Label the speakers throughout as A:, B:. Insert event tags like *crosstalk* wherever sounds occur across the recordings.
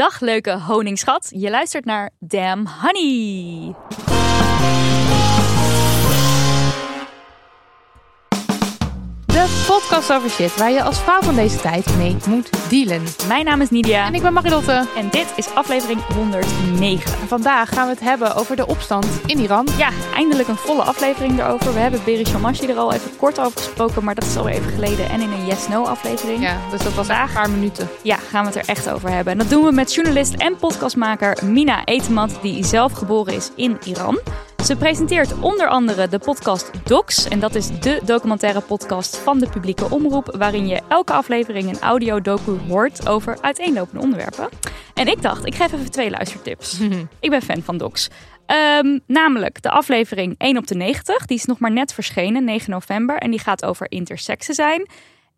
A: Dag leuke honingschat. Je luistert naar Damn Honey.
B: Podcast over shit waar je als vrouw van deze tijd mee moet dealen.
A: Mijn naam is Nidia
B: En ik ben Marilotte.
A: en dit is aflevering 109.
B: En vandaag gaan we het hebben over de opstand in Iran.
A: Ja, eindelijk een volle aflevering erover. We hebben Beri Shamashi er al even kort over gesproken, maar dat is alweer even geleden. En in een yes-no aflevering.
B: Ja, dus dat was echt een paar minuten.
A: Ja, gaan we het er echt over hebben. En dat doen we met journalist en podcastmaker Mina Etemat, die zelf geboren is in Iran. Ze presenteert onder andere de podcast Docs. En dat is de documentaire podcast van de publieke omroep. Waarin je elke aflevering een audio-docu hoort over uiteenlopende onderwerpen. En ik dacht, ik geef even twee luistertips. *laughs* ik ben fan van Docs. Ehm, namelijk de aflevering 1 op de 90. Die is nog maar net verschenen, 9 november. En die gaat over intersexen zijn.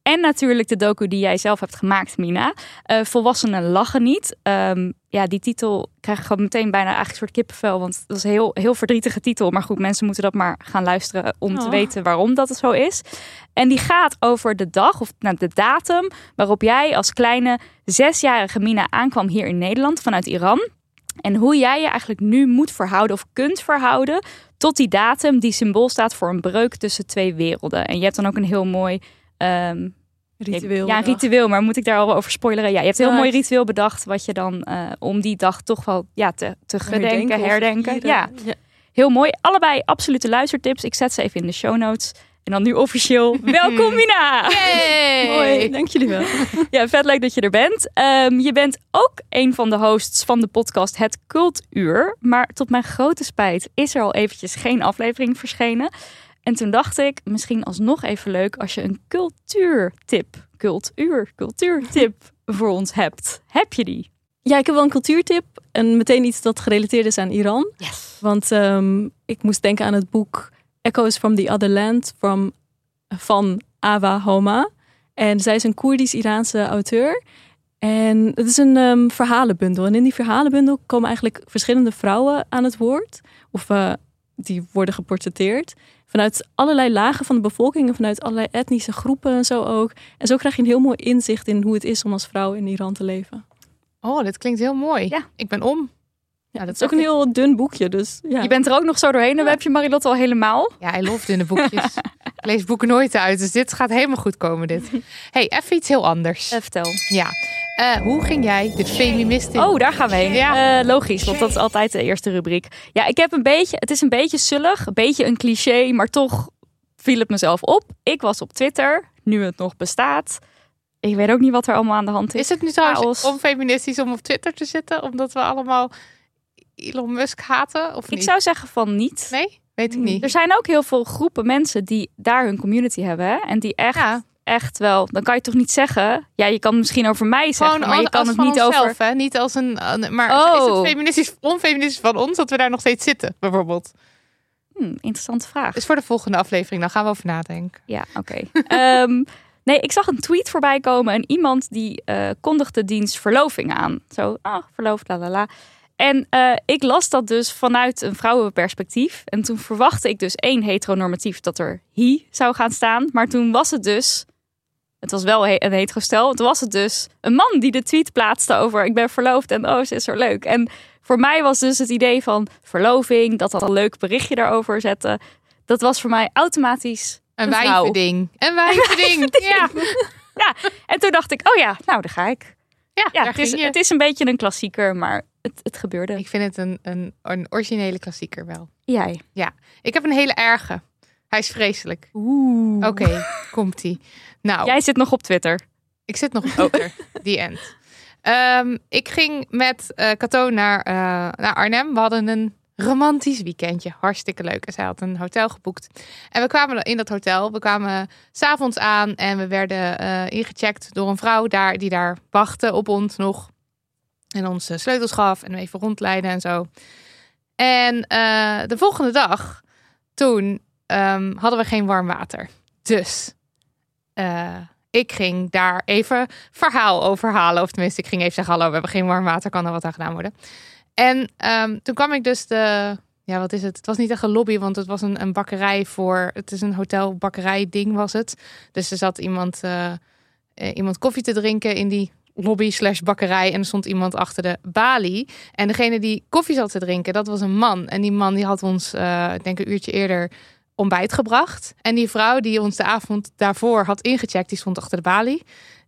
A: En natuurlijk de docu die jij zelf hebt gemaakt, Mina. Eh, Volwassenen lachen niet. Ehm, ja, die titel krijg ik gewoon meteen bijna eigenlijk een soort kippenvel. Want dat is een heel, heel verdrietige titel. Maar goed, mensen moeten dat maar gaan luisteren om te
B: Oh.
A: weten waarom dat zo is. En die gaat over de dag, of nou, de datum, waarop jij als kleine zesjarige Mina aankwam hier in Nederland vanuit Iran. En hoe jij je eigenlijk nu moet verhouden of kunt verhouden tot die datum die symbool staat voor een breuk tussen twee werelden. En je hebt dan ook een heel mooi ehm,
C: Ritueel.
A: ja, een ritueel, maar moet ik daar al over spoileren? Ja, je hebt een heel
C: Ja,
A: mooi ritueel bedacht wat je dan eh, om die dag toch wel ja, te, te gedenken, herdenken. Ja, heel mooi. Allebei absolute luistertips. Ik zet ze even in de show notes. En dan nu officieel. *laughs* Welkom Mina!
C: Hoi, dank jullie wel. *laughs*
A: Ja, vet leuk dat je er bent. Ehm, je bent ook een van de hosts van de podcast Het Cultuur. Maar tot mijn grote spijt is er al eventjes geen aflevering verschenen. En toen dacht ik, misschien alsnog even leuk als je een cultuurtip, cultuur, cultuurtip *laughs* voor ons hebt. Heb je die?
C: Ja, ik heb wel een cultuurtip. En meteen iets dat gerelateerd is aan Iran.
A: Yes.
C: Want ehm, ik moest denken aan het boek Echoes from the Other Land from, van Awa Homa. En zij is een Koerdisch-Iraanse auteur. En het is een ehm, verhalenbundel. En in die verhalenbundel komen eigenlijk verschillende vrouwen aan het woord. Of eh, die worden geportretteerd. Vanuit allerlei lagen van de bevolking en vanuit allerlei etnische groepen en zo ook. En zo krijg je een heel mooi inzicht in hoe het is om als vrouw in Iran te leven.
B: Oh, dit klinkt heel mooi.
A: Ja.
B: Ik ben om.
C: Ja,
B: dat
C: het is ook een heel dun boekje, dus ja.
A: Je bent er ook nog zo doorheen. Dan heb je Marilotte al helemaal.
B: Ja, I love dunne boekjes. *laughs* ik lees boeken nooit uit, dus dit gaat helemaal goed komen dit. *laughs* hey, even iets heel anders.
A: Eh, vertel.
B: Ja. Eh, hoe ging jij de feminist in?
A: Oh, daar gaan we heen.
B: Ja.
A: Eh, logisch, want dat is altijd de eerste rubriek. Ja, ik heb een beetje, het is een beetje zullig, een beetje een cliché, maar toch viel het mezelf op. Ik was op Twitter, nu het nog bestaat. Ik weet ook niet wat er allemaal aan de hand is.
B: Is het nu trouwens onfeministisch om op Twitter te zitten? Omdat we allemaal Elon Musk haten? Of
A: Ik
B: niet?
A: zou zeggen van niet.
B: Nee? Weet ik niet.
A: Er zijn ook heel veel groepen mensen die daar hun community hebben. Hè? En die echt,
B: Ja.
A: Echt wel... Dan kan je toch niet zeggen... Ja, je kan misschien over mij zeggen, maar je kan het niet
B: onszelf,
A: over...
B: Hè? Niet als een... Maar
A: Oh.
B: is het feministisch, onfeministisch van ons dat we daar nog steeds zitten, bijvoorbeeld?
A: Hm, interessante vraag.
B: Dus voor de volgende aflevering, dan gaan we over nadenken.
A: Ja, oké. Ehm, nee, ik zag een tweet voorbij komen en iemand die eh, kondigde diens verloving aan. Zo, ah, verloofd, la la la. En eh, ik las dat dus vanuit een vrouwenperspectief. En toen verwachtte ik dus één heteronormatief dat er he zou gaan staan. Maar toen was het dus, het was wel een hetero-stel. Toen was het dus een man die de tweet plaatste over ik ben verloofd en oh, ze is zo leuk. En voor mij was dus het idee van verloving, dat dat een leuk berichtje daarover zette. Dat was voor mij automatisch
B: Een
A: Een.
B: Een *laughs* wijvending. ja.
A: En toen dacht ik, oh ja, nou daar ga ik.
B: Ja,
A: Ja,
B: daar
A: het is, het is een beetje een klassieker, maar het, het gebeurde.
B: Ik vind het een, een, een originele klassieker wel.
A: Jij.
B: Ik heb een hele erge. Hij is vreselijk.
A: Oeh.
B: Oké, *laughs* komt-ie. Nou,
A: Jij zit nog op Twitter.
B: ik zit nog op Twitter. Die end. Ehm, ik ging met eh Cato naar, eh, naar Arnhem. We hadden een romantisch weekendje. Hartstikke leuk. En zij had een hotel geboekt. En we kwamen in dat hotel. We kwamen s'avonds aan en we werden eh, ingecheckt door een vrouw daar die daar wachtte op ons nog. En ons eh, sleutels gaf en even rondleidde en zo. En de volgende dag, toen ehm, hadden we geen warm water. Dus eh, ik ging daar even verhaal over halen. Of tenminste, ik ging even zeggen: Hallo, we hebben geen warm water, kan er wat aan gedaan worden? En ehm, toen kwam ik dus de. Ja, wat is het? Het was niet echt een lobby, want het was een, een bakkerij voor. Het is een hotel-bakkerij-ding, was het. Dus er zat iemand, eh, eh, iemand koffie te drinken in die lobby slash bakkerij. En er stond iemand achter de balie. En degene die koffie zat te drinken, dat was een man. En die man die had ons, eh, ik denk een uurtje eerder, ontbijt gebracht. En die vrouw die ons de avond daarvoor had ingecheckt, die stond achter de balie.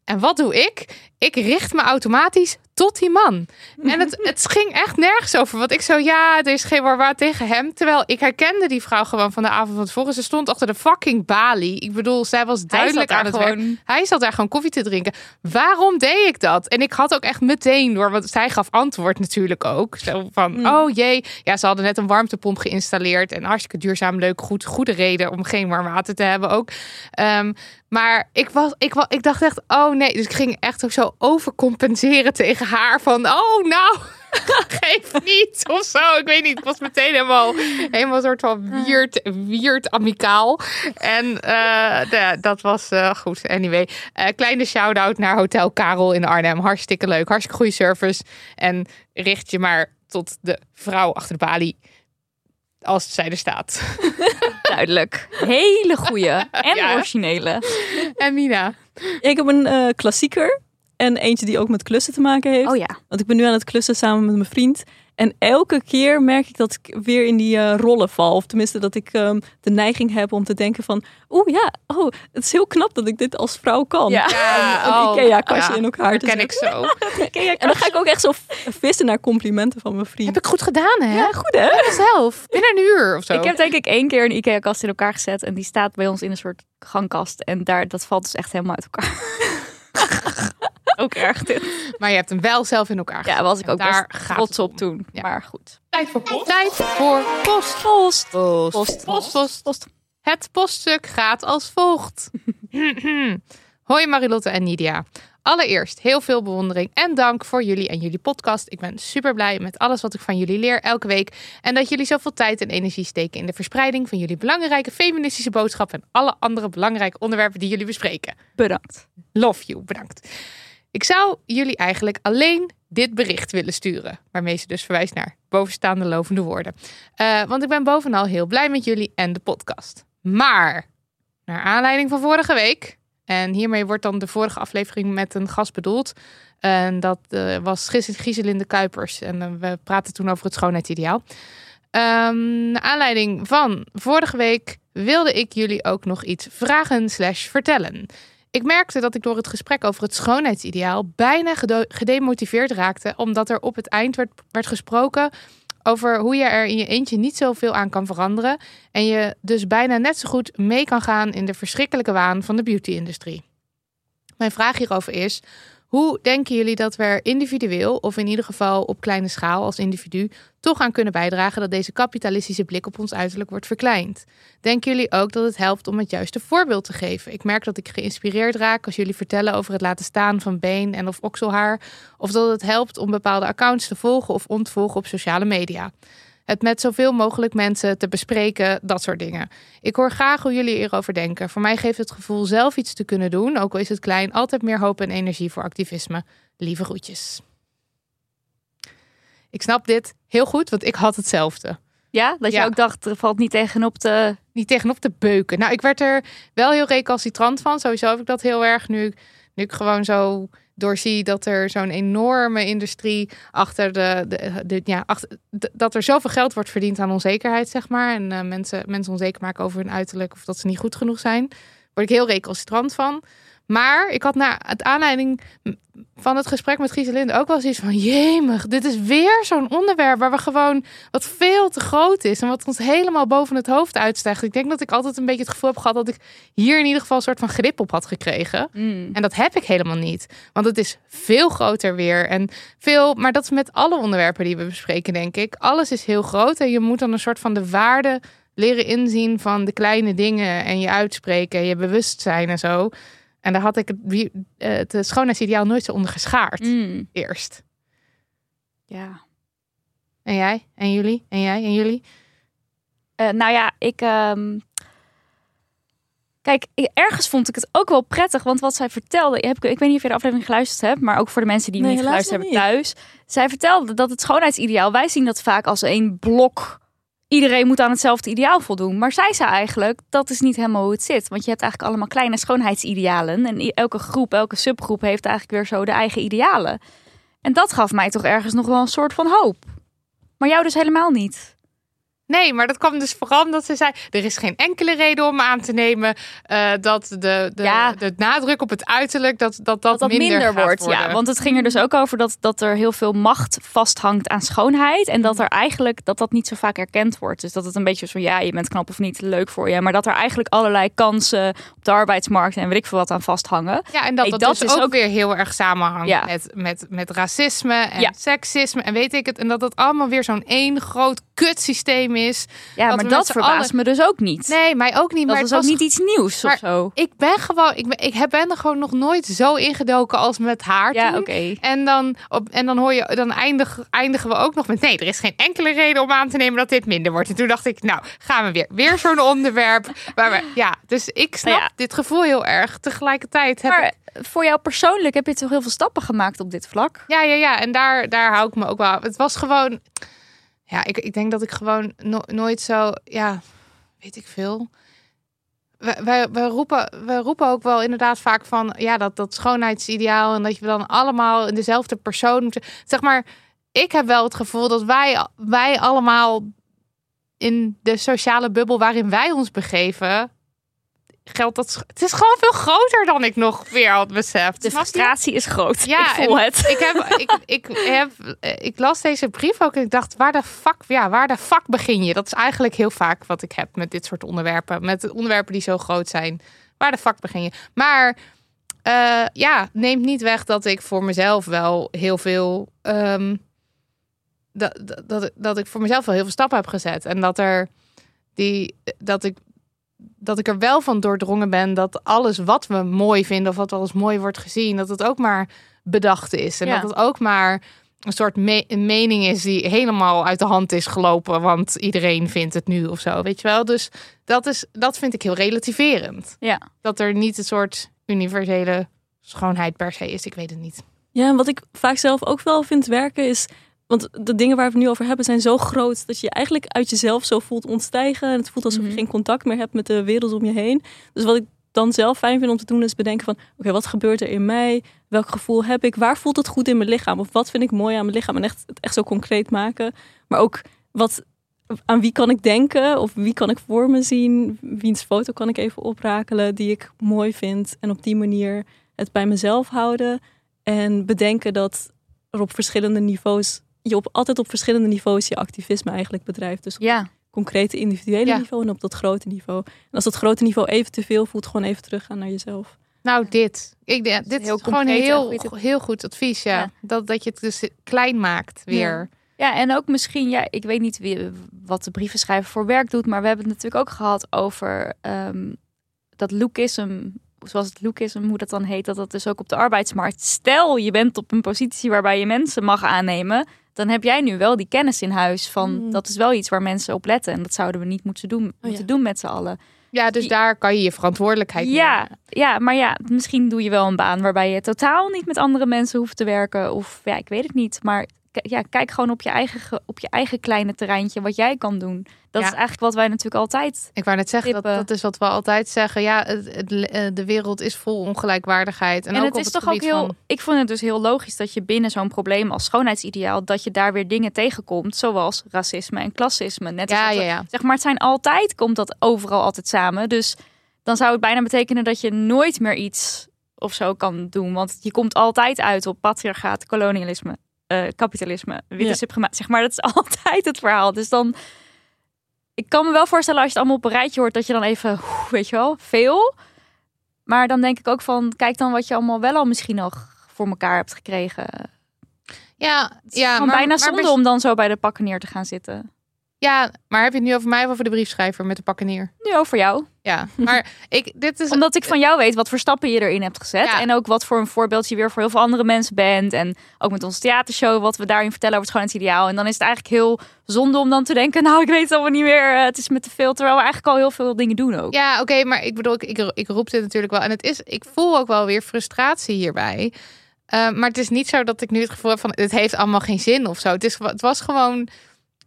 B: En wat doe ik? Ik richt me automatisch tot die man. En het, *laughs* het ging echt nergens over. Want ik zo, ja, er is geen warwaar tegen hem. Terwijl ik herkende die vrouw gewoon van de avond van tevoren. Ze stond achter de fucking balie. Ik bedoel, zij was duidelijk aan het werk.
A: gewoon-
B: Hij zat daar gewoon koffie te drinken. Waarom deed ik dat? En ik had ook echt meteen door, want zij gaf antwoord natuurlijk ook. Zo van,
A: Hmm.
B: oh jee. Ja, ze hadden net een warmtepomp geïnstalleerd. En hartstikke duurzaam, leuk, goed. Goede reden om geen warm water te hebben ook. Ehm, maar ik, was, ik, ik dacht echt, oh nee. Dus ik ging echt ook zo overcompenseren tegen haar. Van, oh nou, *laughs* geef niet of zo. Ik weet niet, ik was meteen helemaal, helemaal een soort van weird, weird amicaal. En eh, de- dat was eh, goed. Anyway, eh, kleine shout-out naar Hotel Karel in Arnhem. Hartstikke leuk, hartstikke goede service. En richt je maar tot de vrouw achter de balie. Als zij er staat. *laughs*
A: Duidelijk. Hele goeie *laughs* en
B: Ja.
A: originele.
B: En Mina.
C: Ik heb een klassieker en eentje die ook met klussen te maken heeft.
A: Oh ja.
C: Want ik ben nu aan het klussen samen met mijn vriend. En elke keer merk ik dat ik weer in die eh, rollen val. Of tenminste dat ik ehm, de neiging heb om te denken van... Oeh ja, oh, het is heel knap dat ik dit als vrouw kan.
A: Ja. *laughs*
B: Ja,
C: Een
B: oh,
C: Ikea-kastje
B: ja,
C: in elkaar te
B: ken ik
C: zetten.
B: zo. *laughs*
C: En dan ga ik ook echt zo *laughs* vissen naar complimenten van mijn vriend.
B: Heb ik goed gedaan, hè?
C: Ja, goed hè?
B: zelf. Binnen een uur of zo.
A: Ik heb denk ik één keer een IKEA-kast in elkaar gezet. En die staat bij ons in een soort gangkast. En daar, dat valt dus echt helemaal uit elkaar. *laughs* ook erg dit.
B: Maar je hebt hem wel zelf in elkaar
A: Ja, was ik ook
B: Daar
A: best trots op toen.
B: Ja.
A: Maar goed.
B: Tijd voor post. Tijd voor post.
A: Post.
B: Post.
A: Post.
B: Post. Post.
A: Post.
B: Het poststuk gaat als volgt. *laughs* Hoi Marilotte en Nidia. Allereerst heel veel bewondering en dank voor jullie en jullie podcast. Ik ben super blij met alles wat ik van jullie leer elke week. En dat jullie zoveel tijd en energie steken in de verspreiding van jullie belangrijke feministische boodschap en alle andere belangrijke onderwerpen die jullie bespreken.
A: Bedankt.
B: Love you, bedankt. Ik zou jullie eigenlijk alleen dit bericht willen sturen. Waarmee ze dus verwijst naar bovenstaande lovende woorden. Eh, want ik ben bovenal heel blij met jullie en de podcast. Maar, naar aanleiding van vorige week... en hiermee wordt dan de vorige aflevering met een gast bedoeld... en dat eh, was Gieselinde Kuipers. En eh, we praten toen over het schoonheidsideaal. Ehm naar aanleiding van vorige week wilde ik jullie ook nog iets vragen slash vertellen. Ik merkte dat ik door het gesprek over het schoonheidsideaal bijna gedemotiveerd raakte, omdat er op het eind werd, werd gesproken over hoe je er in je eentje niet zoveel aan kan veranderen en je dus bijna net zo goed mee kan gaan in de verschrikkelijke waan van de beauty-industrie. Mijn vraag hierover is: hoe denken jullie dat we er individueel, of in ieder geval op kleine schaal als individu, toch aan kunnen bijdragen dat deze kapitalistische blik op ons uiterlijk wordt verkleind? Denken jullie ook dat het helpt om het juiste voorbeeld te geven? Ik merk dat ik geïnspireerd raak als jullie vertellen over het laten staan van been en of okselhaar. Of dat het helpt om bepaalde accounts te volgen of ontvolgen op sociale media. Het met zoveel mogelijk mensen te bespreken, dat soort dingen. Ik hoor graag hoe jullie hierover denken. Voor mij geeft het gevoel zelf iets te kunnen doen, ook al is het klein, altijd meer hoop en energie voor activisme. Lieve groetjes. Ik snap dit heel goed, want ik had hetzelfde.
A: Ja, dat je
B: Ja.
A: ook dacht, er valt niet tegenop te...
B: niet tegenop te beuken. Nou, ik werd er wel heel recalcitrant van. Sowieso heb ik dat heel erg nu, nu ik gewoon zo doorzie dat er zo'n enorme industrie achter de, de, ja, achter, dat er zoveel geld wordt verdiend aan onzekerheid, zeg maar. En eh, mensen, mensen onzeker maken over hun uiterlijk of dat ze niet goed genoeg zijn. Word ik heel recalcitrant van. Maar ik had na het aanleiding van het gesprek met Gieselinde ook wel zoiets van... Jemig, dit is weer zo'n onderwerp waar we gewoon... wat veel te groot is en wat ons helemaal boven het hoofd uitstijgt. Ik denk dat ik altijd een beetje het gevoel heb gehad... dat ik hier in ieder geval een soort van grip op had gekregen.
A: Mm.
B: En dat heb ik helemaal niet. Want het is veel groter weer. En veel, maar dat is met alle onderwerpen die we bespreken, denk ik. Alles is heel groot. En je moet dan een soort van de waarde leren inzien van de kleine dingen. En je uitspreken, en je bewustzijn en zo. En daar had ik het, wie- eh, het schoonheidsideaal nooit zo onder geschaard.
A: Mm.
B: Eerst.
A: Ja.
B: En jij? En jullie? En jij? En jullie?
A: Eh, nou ja, ik. ehm, Kijk, ik- ergens vond ik het ook wel prettig, want wat zij vertelde, ik, heb, ik weet niet of je de aflevering geluisterd hebt, maar ook voor de mensen die
C: Nee,
A: niet geluisterd hebben thuis. Zij vertelde dat het schoonheidsideaal, wij zien dat vaak als een blok. Iedereen moet aan hetzelfde ideaal voldoen. Maar zij zei eigenlijk, dat is niet helemaal hoe het zit. Want je hebt eigenlijk allemaal kleine schoonheidsidealen. En elke groep, elke subgroep heeft eigenlijk weer zo de eigen idealen. En dat gaf mij toch ergens nog wel een soort van hoop. Maar jou dus helemaal niet.
B: Nee, maar dat kwam dus vooral omdat ze zei... er is geen enkele reden om aan te nemen... eh, dat de, de,
A: Ja.
B: de nadruk op het uiterlijk... dat dat, dat,
A: dat dat minder,
B: gaat
A: wordt.
B: worden.
A: Ja, want het ging er dus ook over dat, dat er heel veel macht vasthangt aan schoonheid. En dat er eigenlijk dat dat niet zo vaak erkend wordt. Dus dat het een beetje zo ja, je bent knap of niet, leuk voor je. Maar dat er eigenlijk allerlei kansen op de arbeidsmarkt en weet ik veel wat aan vasthangen.
B: Ja, en dat dat,
A: dat
B: dus
A: is
B: ook,
A: ook-
B: weer heel erg samenhangt
A: Ja.
B: met, met, met racisme en
A: Ja.
B: seksisme en weet ik het. En dat het allemaal weer zo'n één groot kutsysteem is.
A: Ja,
B: Dat
A: maar dat verbaast
B: allen-
A: me dus ook niet.
B: Nee, mij ook niet.
A: dat
B: maar
A: is
B: het
A: ook
B: was
A: niet iets nieuws
B: maar-
A: of zo.
B: Ik ben gewoon, ik ben, ik er gewoon nog nooit zo ingedoken als met haar.
A: Ja, oké.
B: En dan, op, en dan hoor je, dan eindig, eindigen we ook nog met nee, er is geen enkele reden om aan te nemen dat dit minder wordt. En toen dacht ik, nou, gaan we weer. Weer zo'n *laughs* onderwerp. Waar we, ja, dus ik snap
A: ja.
B: dit gevoel heel erg. Tegelijkertijd heb ik
A: Maar voor jou persoonlijk heb je toch heel veel stappen gemaakt op dit vlak?
B: Ja, ja, ja. En daar, daar hou ik me ook wel. Het was gewoon. Ja, ik, ik denk dat ik gewoon no- nooit zo. Ja, weet ik veel. Wij, wij, wij, roepen, wij roepen ook wel inderdaad vaak van. Ja, dat, dat schoonheidsideaal. En dat je dan allemaal in dezelfde persoon moet. Zeg maar. Ik heb wel het gevoel dat wij, wij allemaal. in de sociale bubbel waarin wij ons begeven. Geldt dat. Het is gewoon veel groter dan ik nog weer had beseft.
A: De frustratie is groot.
B: Ja,
A: ik voel het.
B: Ik, heb, ik, ik, heb, ik las deze brief ook en ik dacht, waar de fuck, ja, waar de fuck begin je? Dat is eigenlijk heel vaak wat ik heb met dit soort onderwerpen. Met onderwerpen die zo groot zijn. Waar de fuck begin je? Maar eh, ja, neemt niet weg dat ik voor mezelf wel heel veel... ehm, dat, dat, dat, dat ik voor mezelf wel heel veel stappen heb gezet. En dat er die, dat ik dat ik er wel van doordrongen ben dat alles wat we mooi vinden of wat wel eens mooi wordt gezien, dat het ook maar bedacht is. En
A: Ja.
B: dat het ook maar een soort me- mening is die helemaal uit de hand is gelopen, want iedereen vindt het nu of zo, weet je wel. Dus dat, is, dat vind ik heel relativerend.
A: Ja.
B: Dat er niet een soort universele schoonheid per se is, ik weet het niet.
C: Ja, en wat ik vaak zelf ook wel vind werken is... Want de dingen waar we het nu over hebben zijn zo groot... dat je je eigenlijk uit jezelf zo voelt ontstijgen. En het voelt alsof
A: Mhm.
C: je geen contact meer hebt met de wereld om je heen. Dus wat ik dan zelf fijn vind om te doen is bedenken van... oké, wat gebeurt er in mij? Welk gevoel heb ik? Waar voelt het goed in mijn lichaam? Of wat vind ik mooi aan mijn lichaam? En echt, het echt zo concreet maken. Maar ook wat, aan wie kan ik denken? Of wie kan ik voor me zien? Wiens foto kan ik even oprakelen die ik mooi vind? En op die manier het bij mezelf houden. En bedenken dat er op verschillende niveaus... je op, altijd op verschillende niveaus je activisme eigenlijk bedrijft. Dus op
A: Ja.
C: concrete individuele
B: Ja.
C: niveau en op dat grote niveau. En als dat grote niveau even te veel voelt, gewoon even teruggaan naar jezelf.
B: Nou, dit. Ik, denk dit
A: heel
B: is gewoon heel,
A: goeie tip.
B: heel goed advies, ja.
A: Ja.
B: Dat, dat je het dus klein maakt weer.
A: Ja, en ook misschien, ja, ik weet niet wie, wat de brievenschrijver voor werk doet, maar we hebben het natuurlijk ook gehad over ehm, dat lookism, zoals het lookism, hoe dat dan heet, dat dat dus ook op de arbeidsmarkt. Stel, je bent op een positie waarbij je mensen mag aannemen, dan heb jij nu wel die kennis in huis van
C: Mm.
A: dat is wel iets waar mensen op letten en dat zouden we niet moeten doen, moeten doen met z'n allen.
B: Ja, dus
A: Die-
B: daar kan je je verantwoordelijkheid
A: Ja,
B: nemen.
A: ja, maar ja, misschien doe je wel een baan waarbij je totaal niet met andere mensen hoeft te werken. Of ja, ik weet het niet. Maar ja, kijk gewoon op je, eigen, ge- op je eigen kleine terreintje wat jij kan doen. Dat
B: Ja.
A: is eigenlijk wat wij natuurlijk altijd.
B: Ik wou net zeggen, dat, dat is wat we altijd zeggen. Ja, het, het, eh, de wereld is vol ongelijkwaardigheid. En,
A: En,
B: ook
A: het
B: op
A: is
B: het
A: toch ook heel.
B: van-
A: Ik vond het dus heel logisch dat je binnen zo'n probleem als schoonheidsideaal. dat je daar weer dingen tegenkomt. Zoals racisme en klassisme. Net als
B: Ja, ja.
A: Zeg maar, het zijn altijd, komt dat overal altijd samen. Dus dan zou het bijna betekenen dat je nooit meer iets of zo kan doen. Want je komt altijd uit op patriarchaat, kolonialisme, eh, kapitalisme, witte
C: Ja.
A: suprematie. Zeg maar, dat is *laughs* altijd het verhaal. Dus dan, ik kan me wel voorstellen als je het allemaal op een rijtje hoort, dat je dan even, weet je wel, veel. Maar dan denk ik ook van, kijk dan wat je allemaal wel al misschien nog voor elkaar hebt gekregen.
B: Ja,
A: Het is
B: ja maar,
A: bijna zonde om dan zo bij de pakken neer te gaan zitten.
B: Ja, maar heb je het nu over mij of over de briefschrijver met de pakken neer?
A: Nu over jou.
B: Ja, maar *laughs* ik, dit is...
A: Omdat ik van jou weet wat voor stappen je erin hebt gezet.
B: Ja.
A: En ook wat voor een voorbeeld je weer voor heel veel andere mensen bent. En ook met onze theatershow, wat we daarin vertellen over het schoonheidsideaal. En dan is het eigenlijk heel zonde om dan te denken, *laughs* nou ik weet het allemaal niet meer. eh, Het is met te veel. Terwijl we eigenlijk al heel veel dingen doen ook.
B: Ja, oké, maar ik bedoel, ik, ik, ik roep dit natuurlijk wel. En het is, ik voel ook wel weer frustratie hierbij. Eh, maar het is niet zo dat ik nu het gevoel heb van, het heeft allemaal geen zin of zo. Het, is, het was gewoon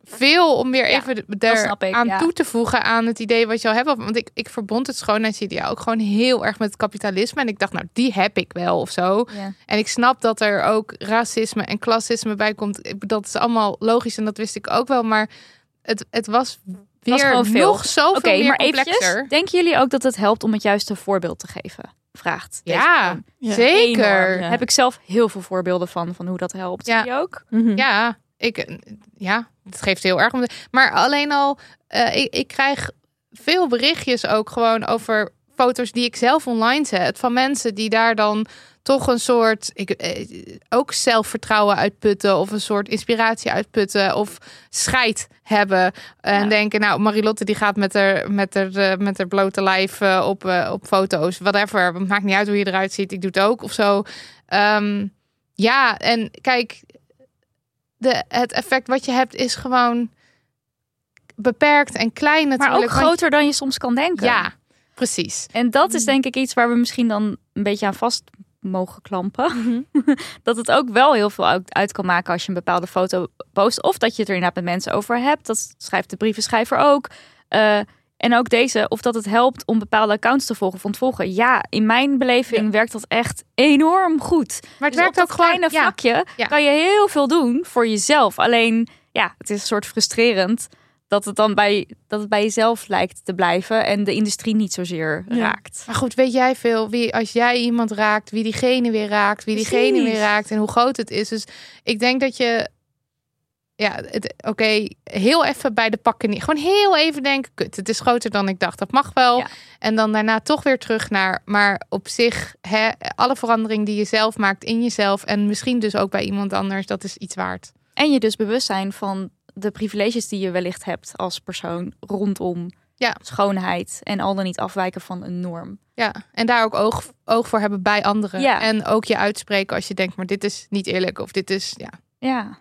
B: veel om weer
A: Ja,
B: even er
A: ik,
B: aan
A: ja.
B: toe te voegen aan het idee wat je al hebt. Want ik, ik verbond het schoonheidsideaal ook gewoon heel erg met het kapitalisme. En ik dacht, nou, die heb ik wel of zo.
A: Ja.
B: En ik snap dat er ook racisme en klassisme bij komt. Dat is allemaal logisch en dat wist ik ook wel. Maar het, het was weer
A: was veel.
B: nog zoveel
A: Oké,
B: meer
A: maar
B: complexer.
A: eventjes. Denken jullie ook dat het helpt om het juiste voorbeeld te geven? Vraagt.
B: Ja, zeker.
A: Enorm. Heb ik zelf heel veel voorbeelden van, van hoe dat helpt.
B: Ja.
A: Jullie ook?
C: Mhm.
B: Ja, ik, ja, het geeft heel erg om. de- Maar alleen al, eh, ik, ik krijg veel berichtjes ook gewoon over foto's die ik zelf online zet van mensen die daar dan toch een soort ik, eh, ook zelfvertrouwen uitputten of een soort inspiratie uitputten of scheid hebben en
A: Ja.
B: denken nou Marilotte die gaat met haar met haar eh, met haar blote lijf eh, op eh, op foto's whatever het maakt niet uit hoe je eruit ziet ik doe het ook of zo Ehm, ja en kijk de, het effect wat je hebt is gewoon beperkt en klein
A: Maar
B: natuurlijk.
A: ook
B: want-
A: groter dan je soms kan denken.
B: Ja, precies.
A: En dat is denk ik iets waar we misschien dan een beetje aan vast mogen klampen.
C: Mhm. *laughs*
A: dat het ook wel heel veel uit, kan maken als je een bepaalde foto post. Of dat je het er inderdaad met mensen over hebt. Dat schrijft de brievenschrijver ook. Eh, en ook deze, of dat het helpt om bepaalde accounts te volgen of ontvolgen. Ja, in mijn beleving werkt dat echt enorm goed.
B: Maar het
A: Dus
B: werkt
A: op
B: ook
A: dat
B: gewoon
A: kleine
B: ja.
A: vlakje
B: Ja.
A: kan je heel veel doen voor jezelf. Alleen, ja, het is een soort frustrerend dat het dan bij, dat het bij jezelf lijkt te blijven en de industrie niet zozeer raakt.
B: Maar goed, weet jij veel wie als jij iemand raakt, wie diegene weer raakt, wie diegene
A: Precies.
B: weer raakt en hoe groot het is. Dus ik denk dat je ja, het- oké, heel even bij de pakken neer. Gewoon heel even denken, kut, het is groter dan ik dacht. Dat mag wel.
A: Ja.
B: En dan daarna toch weer terug naar, maar op zich, hè, alle verandering die je zelf maakt in jezelf en misschien dus ook bij iemand anders, dat is iets waard.
A: En je dus bewust zijn van de privileges die je wellicht hebt als persoon rondom
B: Ja.
A: schoonheid en al dan niet afwijken van een norm.
B: Ja, en daar ook oog, oog voor hebben bij anderen.
A: Ja.
B: En ook je uitspreken als je denkt, maar dit is niet eerlijk of dit is, ja.
A: Ja,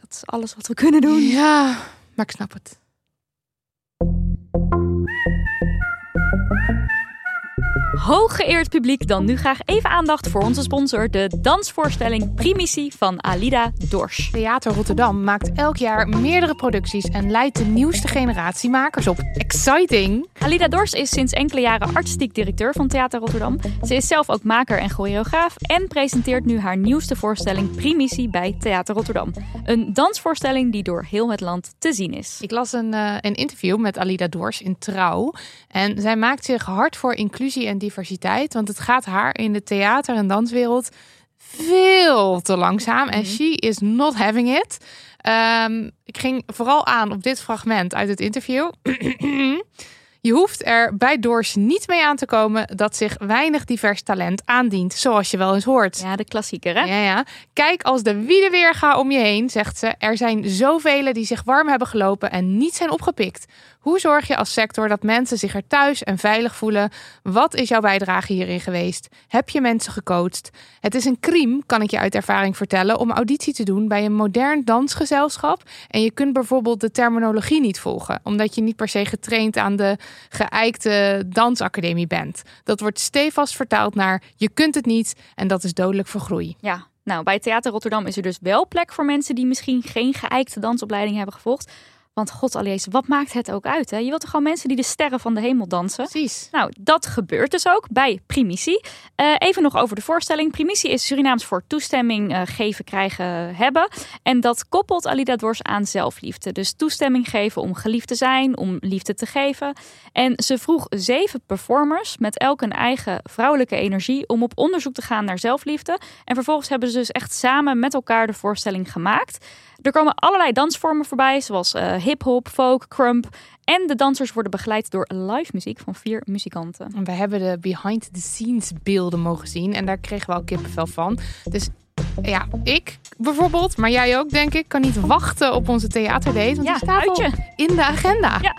A: dat is alles wat we kunnen doen.
B: Ja, maar ik snap het.
A: Hooggeëerd publiek, dan nu graag even aandacht voor onze sponsor, de dansvoorstelling Primitie van Alida Dorsch.
B: Theater Rotterdam maakt elk jaar meerdere producties en leidt de nieuwste generatie makers op. Exciting!
A: Alida Dors is sinds enkele jaren artistiek directeur van Theater Rotterdam. Ze is zelf ook maker en choreograaf en presenteert nu haar nieuwste voorstelling Primitie bij Theater Rotterdam. Een dansvoorstelling die door heel het land te zien is.
B: Ik las een, eh, een interview met Alida Doors in Trouw. En zij maakt zich hard voor inclusie en diversiteit. Want het gaat haar in de theater- en danswereld veel te langzaam. En she is not having it. Ehm, ik ging vooral aan op dit fragment uit het interview. *clears throat* Je hoeft er bij Doors niet mee aan te komen dat zich weinig divers talent aandient, zoals je wel eens hoort.
A: Ja, de klassieker hè?
B: Ja, ja. Kijk als de wielen weer om je heen, zegt ze. Er zijn zoveel die zich warm hebben gelopen en niet zijn opgepikt. Hoe zorg je als sector dat mensen zich er thuis en veilig voelen? Wat is jouw bijdrage hierin geweest? Heb je mensen gecoacht? Het is een crime, kan ik je uit ervaring vertellen, om auditie te doen bij een modern dansgezelschap. En je kunt bijvoorbeeld de terminologie niet volgen, omdat je niet per se getraind aan de geëikte dansacademie bent. Dat wordt stevast vertaald naar je kunt het niet en dat is dodelijk voor groei.
A: Ja, Nou, bij Theater Rotterdam is er dus wel plek voor mensen die misschien geen geëikte dansopleiding hebben gevolgd. Want god Alies, wat maakt het ook uit? Hè? Je wilt toch gewoon mensen die de sterren van de hemel dansen?
B: Precies.
A: Nou, dat gebeurt dus ook bij Primitie. Eh, even nog over de voorstelling. Primitie is Surinaams voor toestemming eh, geven, krijgen, hebben. En dat koppelt Alida Dwars aan zelfliefde. Dus toestemming geven om geliefd te zijn, om liefde te geven. En ze vroeg zeven performers met elk een eigen vrouwelijke energie om op onderzoek te gaan naar zelfliefde. En vervolgens hebben ze dus echt samen met elkaar de voorstelling gemaakt. Er komen allerlei dansvormen voorbij, zoals uh, hip-hop, folk, crump. En de dansers worden begeleid door live muziek van vier muzikanten.
B: En we hebben de behind the scenes beelden mogen zien. En daar kregen we al kippenvel van. Dus ja, ik bijvoorbeeld, maar jij ook denk ik, kan niet wachten op onze theaterdate. Want
A: Ja,
B: die staat al in de agenda.
A: Ja.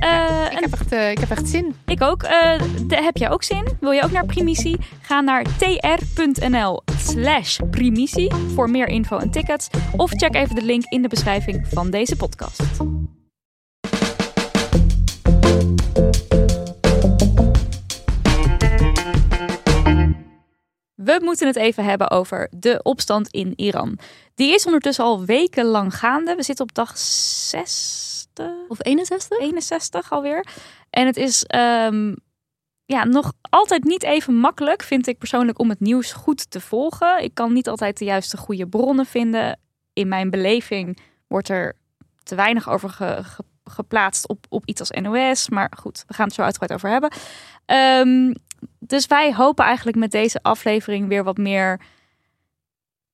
A: Eh,
B: Ik heb, echt, eh, ik heb echt zin.
A: ik ook. Eh, de- heb jij ook zin? Wil je ook naar Primitie? Ga naar tr.nl slash primitie voor meer info en tickets. Of check even de link in de beschrijving van deze podcast. We moeten het even hebben over de opstand in Iran. Die is ondertussen al wekenlang gaande. We zitten op dag 60
C: Of 61?
A: 61 alweer. En het is ehm, ja, nog altijd niet even makkelijk, vind ik persoonlijk, om het nieuws goed te volgen. Ik kan niet altijd de juiste goede bronnen vinden. In mijn beleving wordt er te weinig over ge- ge- geplaatst op, op iets als NOS. Maar goed, we gaan het zo uitgebreid over hebben. Ehm, dus wij hopen eigenlijk met deze aflevering weer wat meer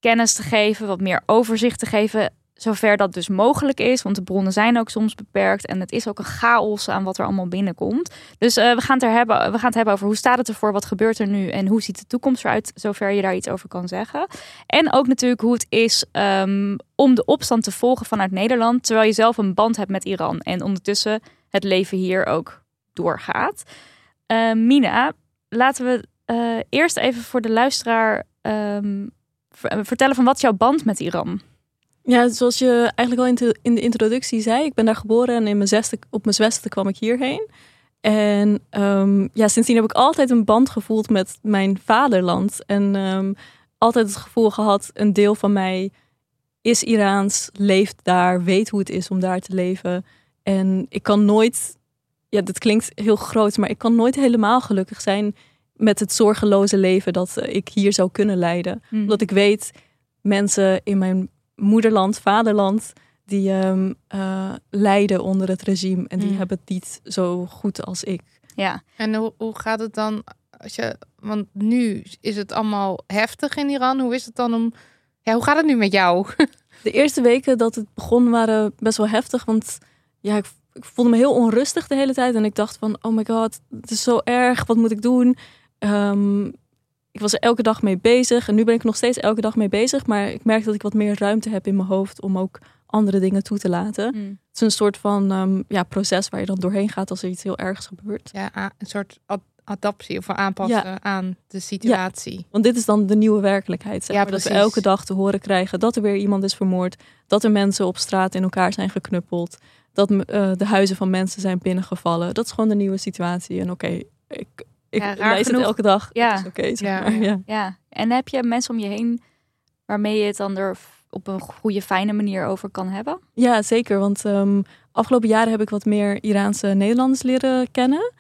A: kennis te geven, wat meer overzicht te geven zover dat dus mogelijk is. Want de bronnen zijn ook soms beperkt. En het is ook een chaos aan wat er allemaal binnenkomt. Dus eh, we, gaan het er hebben, we gaan het hebben over hoe staat het ervoor, wat gebeurt er nu en hoe ziet de toekomst eruit, zover je daar iets over kan zeggen. En ook natuurlijk hoe het is ehm, om de opstand te volgen vanuit Nederland, terwijl je zelf een band hebt met Iran. En ondertussen het leven hier ook doorgaat. Eh, Mina, laten we eh, eerst even voor de luisteraar ehm, ver- vertellen van wat jouw band met Iran?
C: Ja, zoals je eigenlijk al in de, in de introductie zei, ik ben daar geboren en in mijn zesde, op mijn zesde kwam ik hierheen. En ehm, ja, sindsdien heb ik altijd een band gevoeld met mijn vaderland. En ehm, altijd het gevoel gehad, een deel van mij is Iraans, leeft daar, weet hoe het is om daar te leven. En ik kan nooit, ja, dit klinkt heel groot, maar ik kan nooit helemaal gelukkig zijn met het zorgeloze leven dat eh, ik hier zou kunnen leiden omdat ik weet, mensen in mijn moederland, vaderland, die ehm, eh, lijden onder het regime. En die
B: Mm.
C: hebben het niet zo goed als ik.
A: Ja,
B: En hoe, hoe gaat het dan als je, want nu is het allemaal heftig in Iran. Hoe is het dan om, ja, hoe gaat het nu met jou? *laughs*
C: De eerste weken dat het begon waren best wel heftig. Want ja, ik, ik voelde me heel onrustig de hele tijd. En ik dacht van, oh my god, het is zo erg. Wat moet ik doen? Ehm, ik was er elke dag mee bezig. En nu ben ik nog steeds elke dag mee bezig. Maar ik merk dat ik wat meer ruimte heb in mijn hoofd om ook andere dingen toe te laten.
A: Mm.
C: Het is een soort van ehm, ja, proces waar je dan doorheen gaat als er iets heel ergs gebeurt.
B: Ja, een soort ad- adaptie of aanpassen aan de situatie.
C: Want dit is dan de nieuwe werkelijkheid. Zeg
B: Ja,
C: maar, dat we elke dag te horen krijgen dat er weer iemand is vermoord. Dat er mensen op straat in elkaar zijn geknuppeld. Dat eh, de huizen van mensen zijn binnengevallen. Dat is gewoon de nieuwe situatie. En oké, ik, ik
A: Ja, raar
C: lees
A: genoeg.
C: het elke dag.
A: Ja.
C: Zeg
B: Ja,
C: maar.
B: ja.
C: Ja.
A: En heb je mensen om je heen waarmee je het dan er op een goede, fijne manier over kan hebben?
C: Ja, zeker. Want ehm, afgelopen jaren heb ik wat meer Iraanse Nederlanders leren kennen.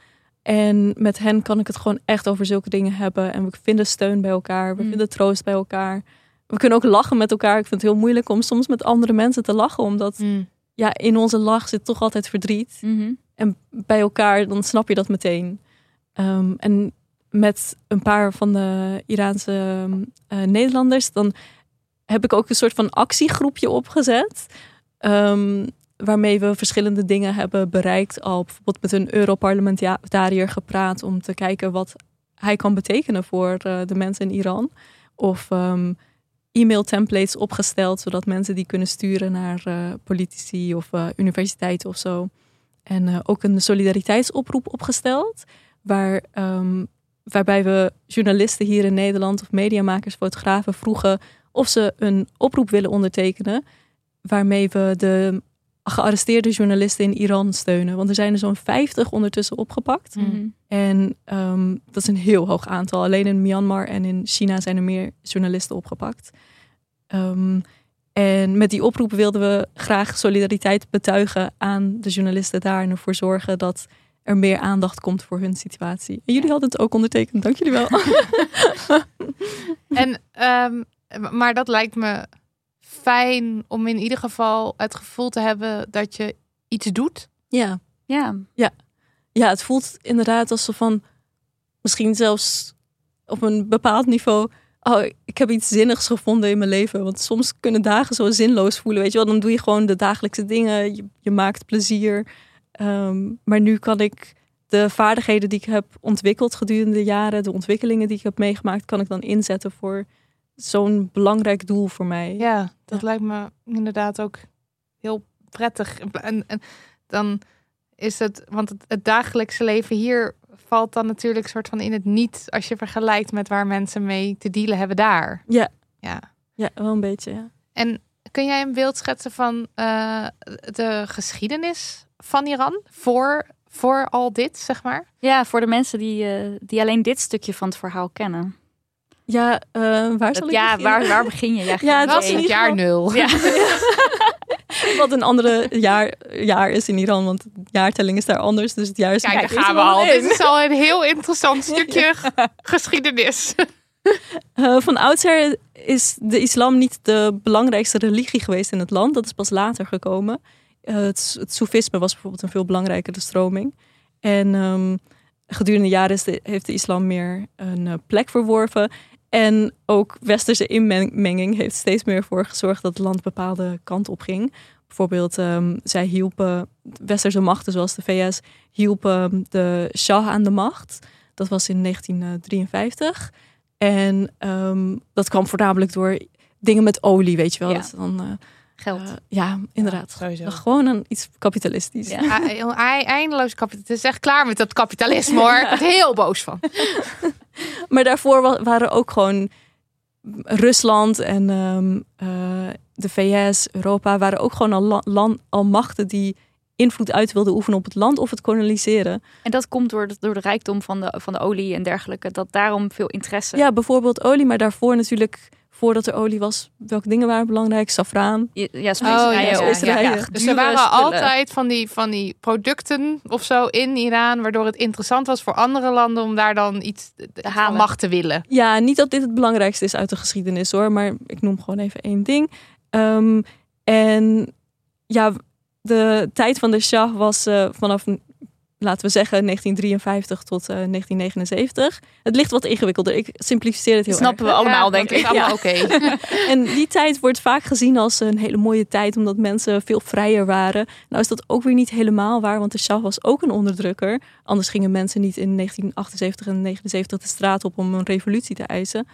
C: En met hen kan ik het gewoon echt over zulke dingen hebben. En we vinden steun bij elkaar. We
A: Mm.
C: vinden troost bij elkaar. We kunnen ook lachen met elkaar. Ik vind het heel moeilijk om soms met andere mensen te lachen. Omdat
B: Mm.
C: ja, in onze lach zit toch altijd verdriet. En bij elkaar, dan snap je dat meteen. Ehm, en met een paar van de Iraanse ehm, eh, Nederlanders, dan heb ik ook een soort van actiegroepje opgezet. ehm, waarmee we verschillende dingen hebben bereikt. Al bijvoorbeeld met een Europarlementariër gepraat om te kijken wat hij kan betekenen voor eh, de mensen in Iran. Of e-mail templates opgesteld, zodat mensen die kunnen sturen naar eh, politici of eh, universiteiten of zo. En ook een solidariteitsoproep opgesteld, waar, ehm, waarbij we journalisten hier in Nederland of mediamakers, fotografen vroegen of ze een oproep willen ondertekenen, waarmee we de gearresteerde journalisten in Iran steunen. Want er zijn er zo'n 50 ondertussen opgepakt.
A: Mhm.
C: En ehm, dat is een heel hoog aantal. Alleen in Myanmar en in China zijn er meer journalisten opgepakt. Ehm, en met die oproep wilden we graag solidariteit betuigen aan de journalisten daar en ervoor zorgen dat er meer aandacht komt voor hun situatie. En jullie hadden het ook ondertekend, dank jullie wel. *laughs*
B: En, ehm, maar dat lijkt me fijn om in ieder geval het gevoel te hebben dat je iets doet.
C: ja.
A: Ja,
C: ja, het voelt inderdaad alsof van misschien zelfs op een bepaald niveau. Oh, ik heb iets zinnigs gevonden in mijn leven. Want soms kunnen dagen zo zinloos voelen. Weet je wel, dan doe je gewoon de dagelijkse dingen. Je, je maakt plezier. Ehm, maar nu kan ik de vaardigheden die ik heb ontwikkeld gedurende de jaren, de ontwikkelingen die ik heb meegemaakt, kan ik dan inzetten voor zo'n belangrijk doel voor mij.
B: Ja, dat lijkt me inderdaad ook heel prettig. En, en dan is het, want het, het dagelijkse leven hier valt dan natuurlijk soort van in het niet als je vergelijkt met waar mensen mee te dealen hebben daar.
C: Ja.
B: Ja.
C: Ja, wel een beetje. Ja.
B: En kun jij een beeld schetsen van eh, de geschiedenis van Iran voor, voor al dit, zeg maar?
A: ja voor de mensen die, eh, die alleen dit stukje van het verhaal kennen.
C: Ja, eh, waar zal
A: Dat-
C: ik
A: ja,
C: beginnen?
A: waar, waar begin je? Ja,
C: het
B: Dat
C: was
B: is
A: idee.
B: het
C: in
B: jaar nul.
A: Ja. *laughs*
C: Wat een andere jaar, jaar is in Iran, want de jaartelling is daar anders. Dus het jaar is
B: Kijk, daar gaan we al.
C: in.
B: Dit is al een heel interessant stukje *laughs* geschiedenis. *laughs*
C: Eh, van oudsher is de islam niet de belangrijkste religie geweest in het land. Dat is pas later gekomen. Eh, het, het Soefisme was bijvoorbeeld een veel belangrijkere stroming. En ehm, gedurende de jaren is de- heeft de islam meer een eh, plek verworven. En ook westerse inmenging heeft steeds meer voor gezorgd dat het land bepaalde kant op ging. Bijvoorbeeld, ehm, zij hielpen westerse machten zoals de VS hielpen de Shah aan de macht. Dat was in 1953. En ehm, dat kwam voornamelijk door dingen met olie, weet je wel.
A: Ja.
C: Dat dan, eh,
A: Geld.
C: eh, ja, inderdaad.
B: sowieso.
C: Gewoon een, iets kapitalistisch.
A: Ja.
B: Eindeloos kapitalisme. Het is echt klaar met dat kapitalisme hoor. *laughs* Ik word heel boos van. *laughs*
C: Maar daarvoor wa- waren ook gewoon Rusland en ehm, eh, de VS, Europa, waren ook gewoon al, la- lan- al machten die invloed uit wilden oefenen op het land of het koloniseren.
A: En dat komt door de, door de rijkdom van de, van de olie en dergelijke. Dat daarom veel interesse.
C: Ja, bijvoorbeeld olie, maar daarvoor natuurlijk, voordat er olie was, welke dingen waren belangrijk? Safraan.
A: Ja, ja,
B: Oh, Dus er waren
A: spullen.
B: altijd van die, van die producten of zo in Iran, waardoor het interessant was voor andere landen om daar dan iets
A: halen.
B: macht te willen.
C: Ja, niet dat dit het belangrijkste is uit de geschiedenis hoor, maar ik noem gewoon even één ding. Ehm, en ja, de tijd van de Shah was eh, vanaf, laten we zeggen, 1953 tot eh, 1979. Het ligt wat ingewikkelder. Ik simplificeer het heel
A: snappen we allemaal,
B: Ja,
A: denk ik. Ja.
B: oké. *laughs*
C: En die tijd wordt vaak gezien als een hele mooie tijd, omdat mensen veel vrijer waren. Nou is dat ook weer niet helemaal waar, want de Shah was ook een onderdrukker. Anders gingen mensen niet in 1978 en 79 de straat op om een revolutie te eisen.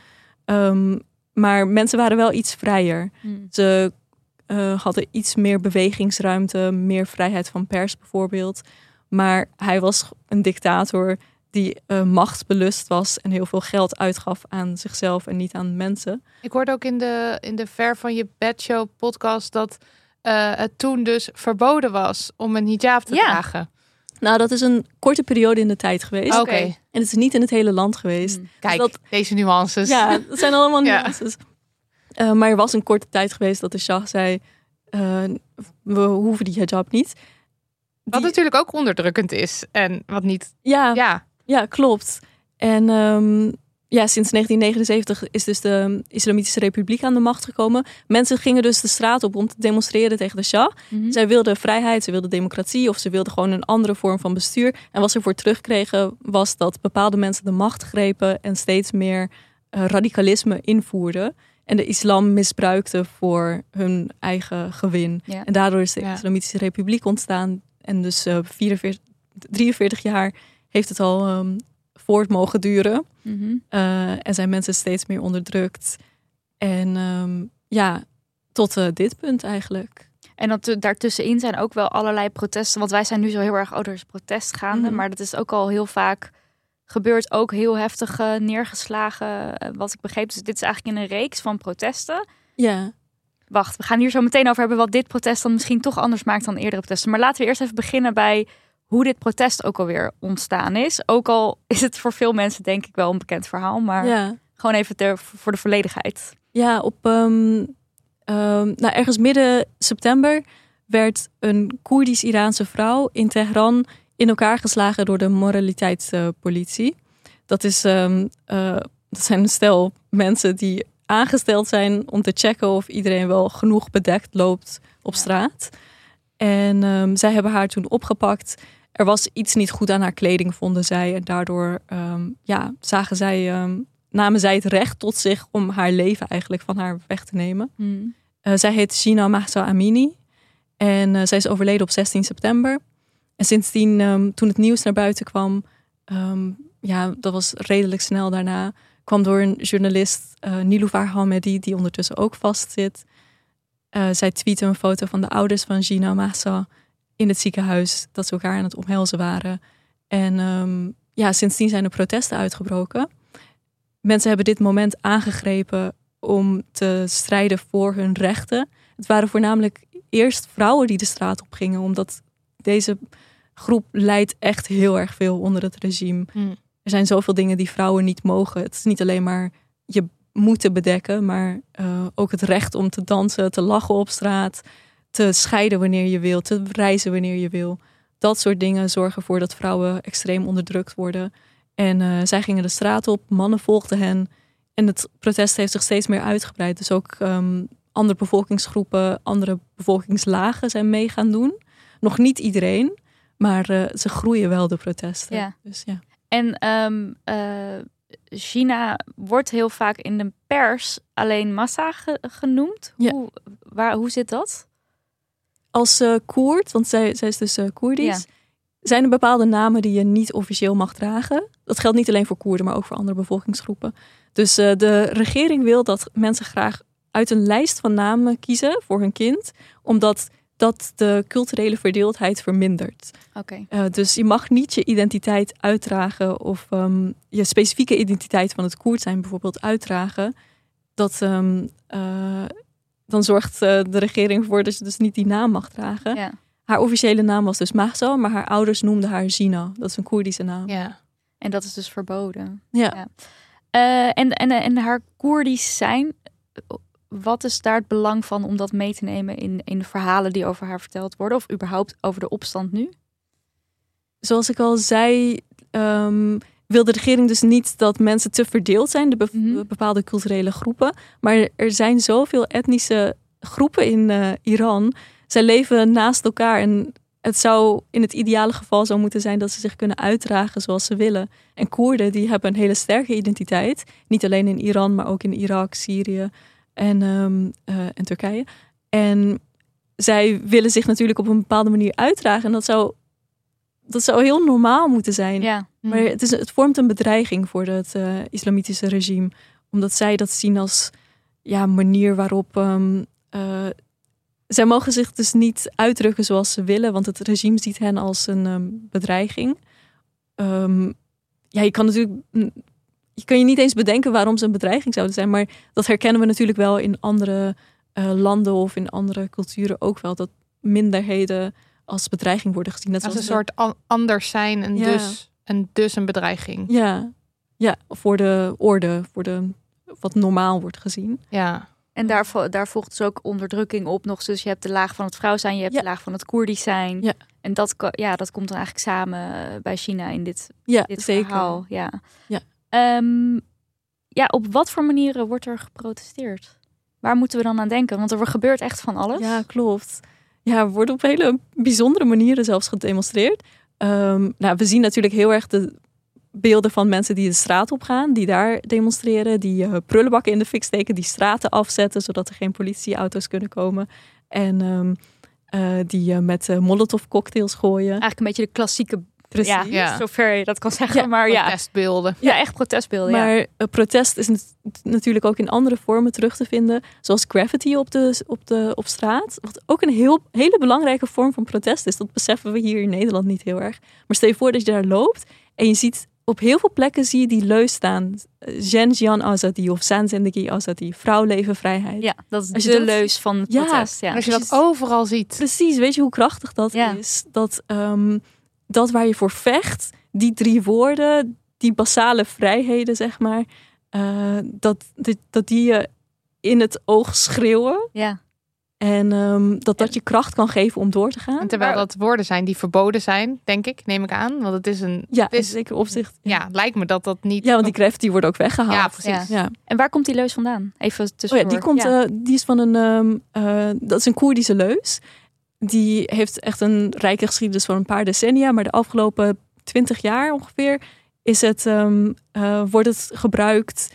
C: Ehm, maar mensen waren wel iets vrijer.
A: Hmm.
C: Ze eh, hadden iets meer bewegingsruimte, meer vrijheid van pers bijvoorbeeld. Maar hij was een dictator die eh, machtsbelust was en heel veel geld uitgaf aan zichzelf en niet aan mensen.
B: Ik hoorde ook in de, in de Ver van je bedshow podcast dat eh, het toen dus verboden was om een hijab te
A: Ja.
B: dragen.
C: Nou, dat is een korte periode in de tijd geweest.
B: Oké,
C: En het is niet in het hele land geweest.
A: Hmm.
B: kijk,
C: dat-
B: deze nuances.
C: Ja, dat zijn allemaal *laughs*
B: Ja.
C: nuances. Eh, maar er was een korte tijd geweest dat de Shah zei... we hoeven die hijab niet.
B: Wat
C: Die-
B: natuurlijk ook onderdrukkend is en wat niet.
C: ja,
B: Ja,
C: Ja, klopt. En ehm, ja, sinds 1979 is dus de Islamitische Republiek aan de macht gekomen. Mensen gingen dus de straat op om te demonstreren tegen de Shah.
A: Mhm.
C: Zij wilden vrijheid, ze wilden democratie of ze wilden gewoon een andere vorm van bestuur. En wat ze voor terugkregen was dat bepaalde mensen de macht grepen en steeds meer eh, radicalisme invoerden. En de islam misbruikten voor hun eigen gewin.
A: Ja.
C: En daardoor is de
B: Ja.
C: Islamitische Republiek ontstaan. En dus eh 44, 43 jaar heeft het al ehm, voort mogen duren.
A: Mhm.
C: Eh, en zijn mensen steeds meer onderdrukt. En ehm, ja, tot eh, dit punt eigenlijk.
A: En dat, daartussenin zijn ook wel allerlei protesten. Want wij zijn nu zo heel erg, oh, er is protest gaande.
C: Mhm.
A: Maar dat is ook al heel vaak gebeurd. Ook heel heftig eh, neergeslagen, eh, wat ik begreep. Dus dit is eigenlijk in een reeks van protesten.
C: Ja,
A: wacht, we gaan hier zo meteen over hebben wat dit protest dan misschien toch anders maakt dan eerdere protesten. Maar laten we eerst even beginnen bij hoe dit protest ook alweer ontstaan is. Ook al is het voor veel mensen denk ik wel een bekend verhaal, maar
C: Ja.
A: gewoon even ter, voor de volledigheid.
C: Ja, op ehm, ehm, nou, ergens midden september werd een Koerdisch-Iraanse vrouw in Teheran in elkaar geslagen door de moraliteitspolitie. dat, is, ehm, eh, dat zijn een stel mensen die aangesteld zijn om te checken of iedereen wel genoeg bedekt loopt op straat. En ehm, zij hebben haar toen opgepakt. Er was iets niet goed aan haar kleding, vonden zij. En daardoor ehm, ja, zagen zij, ehm, namen zij het recht tot zich om haar leven eigenlijk van haar weg te nemen. Eh, zij heet Gina Mahsa Amini. En eh, zij is overleden op 16 september. En sindsdien, toen het nieuws naar buiten kwam, ja, dat was redelijk snel daarna, kwam door een journalist, uh, Niloufer Hamedi, die ondertussen ook vastzit. Eh, zij tweette een foto van de ouders van Gina Mahsa in het ziekenhuis, dat ze elkaar aan het omhelzen waren. En ehm, ja, sindsdien zijn er protesten uitgebroken. Mensen hebben dit moment aangegrepen om te strijden voor hun rechten. Het waren voornamelijk eerst vrouwen die de straat op gingen, omdat deze groep leidt echt heel erg veel onder het regime.
B: Hmm.
C: Er zijn zoveel dingen die vrouwen niet mogen. Het is niet alleen maar je moeten bedekken, maar eh, ook het recht om te dansen, te lachen op straat, te scheiden wanneer je wil, te reizen wanneer je wil. Dat soort dingen zorgen ervoor dat vrouwen extreem onderdrukt worden. En eh, zij gingen de straat op, mannen volgden hen. En het protest heeft zich steeds meer uitgebreid. Dus ook ehm, andere bevolkingsgroepen, andere bevolkingslagen zijn mee gaan doen. Nog niet iedereen, maar eh, ze groeien wel, de protesten.
A: Ja.
C: Dus ja.
A: En ehm, eh, China wordt heel vaak in de pers alleen massa ge- genoemd.
C: Ja.
A: Hoe, waar, hoe zit dat?
C: Als eh Koerd, want zij, zij is dus eh Koerdisch,
A: Ja.
C: zijn er bepaalde namen die je niet officieel mag dragen. Dat geldt niet alleen voor Koerden, maar ook voor andere bevolkingsgroepen. Dus de regering wil dat mensen graag uit een lijst van namen kiezen voor hun kind, omdat dat de culturele verdeeldheid vermindert.
A: Oké.
C: Eh, dus je mag niet je identiteit uitdragen of ehm, je specifieke identiteit van het Koerd zijn bijvoorbeeld uitdragen. Dat, ehm, eh, dan zorgt eh, de regering ervoor dat je dus niet die naam mag dragen.
A: Ja.
C: Haar officiële naam was dus Mahsa, maar haar ouders noemden haar Gina. Dat is een Koerdische naam.
B: Ja.
A: En dat is dus verboden.
C: Ja.
A: Ja. En, en, en haar Koerdisch zijn, wat is daar het belang van om dat mee te nemen in, in de verhalen die over haar verteld worden? Of überhaupt over de opstand nu?
C: Zoals ik al zei, ehm, wil de regering dus niet dat mensen te verdeeld zijn, de be-
A: Mhm.
C: bepaalde culturele groepen. Maar er zijn zoveel etnische groepen in eh, Iran. Zij leven naast elkaar en het zou in het ideale geval zo moeten zijn dat ze zich kunnen uitdragen zoals ze willen. En Koerden die hebben een hele sterke identiteit, niet alleen in Iran, maar ook in Irak, Syrië en, ehm, eh, en Turkije. En zij willen zich natuurlijk op een bepaalde manier uitdragen. En dat zou, dat zou heel normaal moeten zijn.
A: Ja.
C: Maar het, is, het vormt een bedreiging voor het eh, islamitische regime. Omdat zij dat zien als ja, manier waarop. ehm, eh, zij mogen zich dus niet uitdrukken zoals ze willen, want het regime ziet hen als een ehm, bedreiging. Ja, je kan natuurlijk. Je kan je niet eens bedenken waarom ze een bedreiging zouden zijn, maar dat herkennen we natuurlijk wel in andere eh, landen of in andere culturen ook wel. Dat minderheden als bedreiging worden gezien. Net
B: Als een soort an- anders zijn en,
C: Ja.
B: dus, en dus een bedreiging.
C: Ja, ja, voor de orde, voor de, wat normaal wordt gezien.
B: Ja.
A: En daar, vo- daar volgt dus ook onderdrukking op nog. Dus je hebt de laag van het vrouw zijn, je hebt
C: Ja.
A: de laag van het Koerdisch zijn.
C: Ja.
A: En dat, ja, dat komt dan eigenlijk samen eh, bij China in dit,
C: Ja,
A: dit
C: zeker.
A: verhaal. Ja.
C: Ja.
A: Ehm, ja, op wat voor manieren wordt er geprotesteerd? Waar moeten we dan aan denken? Want er gebeurt echt van alles.
C: Ja, klopt. Ja, er wordt op hele bijzondere manieren zelfs gedemonstreerd. Ehm, nou, we zien natuurlijk heel erg de beelden van mensen die de straat op gaan, die daar demonstreren, die eh, prullenbakken in de fik steken, die straten afzetten zodat er geen politieauto's kunnen komen. En ehm, eh, die eh, met eh, molotov cocktails gooien.
A: Eigenlijk een beetje de klassieke,
C: Precies.
A: ja,
B: Ja.
A: zover je dat kan zeggen.
C: Ja,
A: maar ja,
B: Protestbeelden.
A: ja, echt protestbeelden. ja.
C: Maar eh, protest is nat- natuurlijk ook in andere vormen terug te vinden. Zoals graffiti op, de, op, de, op straat. Wat ook een heel, hele belangrijke vorm van protest is. Dat beseffen we hier in Nederland niet heel erg. Maar stel je voor dat je daar loopt en je ziet op heel veel plekken zie je die leus staan. Jen Jian Azadi of San Zendegi Azadi. Vrouw, leven, vrijheid.
A: Ja, dat is
C: Als je
A: de
C: dat-
A: leus van het
C: Ja.
A: protest. Ja.
B: En als je dat overal ziet.
C: Precies, weet je hoe krachtig dat
A: Ja.
C: is? Dat, ehm, dat waar je voor vecht, die drie woorden, die basale vrijheden, zeg maar, eh, dat, dat, dat die je in het oog schreeuwen.
A: Ja.
C: En ehm, dat dat je kracht kan geven om door te gaan.
B: En terwijl dat woorden zijn die verboden zijn, denk ik, neem ik aan. Want het is een.
C: Ja,
B: het
C: in
B: is,
C: zeker opzicht.
B: ja, lijkt me dat dat niet.
C: Ja, want die krachten die worden ook weggehaald.
B: Ja, precies.
A: Ja.
C: Ja.
A: En waar komt die leus vandaan? Even
C: Oh
A: tussendoor.
C: ja, die, komt,
A: Ja.
C: eh, die is van een, ehm, eh, dat is een Koerdische leus. Die heeft echt een rijke geschiedenis van een paar decennia. Maar de afgelopen twintig jaar ongeveer is het, ehm, eh, wordt het gebruikt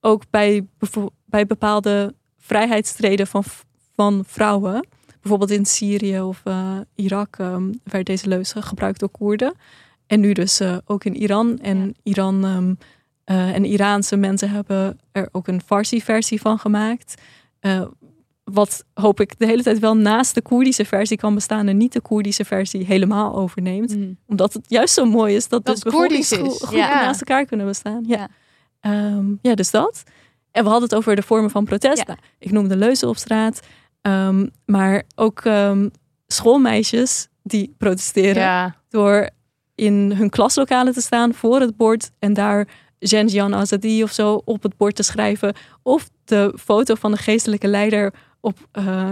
C: ook bij, bij bepaalde vrijheidsstreden van, van vrouwen. Bijvoorbeeld in Syrië of eh, Irak ehm, werd deze leus gebruikt door Koerden. En nu dus eh, ook in Iran. En
A: Ja.
C: Iran ehm, eh, en Iraanse mensen hebben er ook een Farsi-versie van gemaakt. Wat hoop ik de hele tijd wel naast de Koerdische versie kan bestaan en niet de Koerdische versie helemaal overneemt.
A: Mm.
C: Omdat het juist zo mooi is dat,
B: Dat
C: dus
B: Koerdisch is.
A: Ja.
C: naast elkaar kunnen bestaan. Ja.
A: Ja.
C: Ehm, ja, dus dat. En we hadden het over de vormen van protest.
A: Ja.
C: Nou, ik noemde leuzen op straat. Ehm, maar ook ehm, schoolmeisjes die protesteren
B: Ja,
C: door in hun klaslokalen te staan voor het bord en daar Jian Azadi of zo op het bord te schrijven. Of de foto van de geestelijke leider op, eh,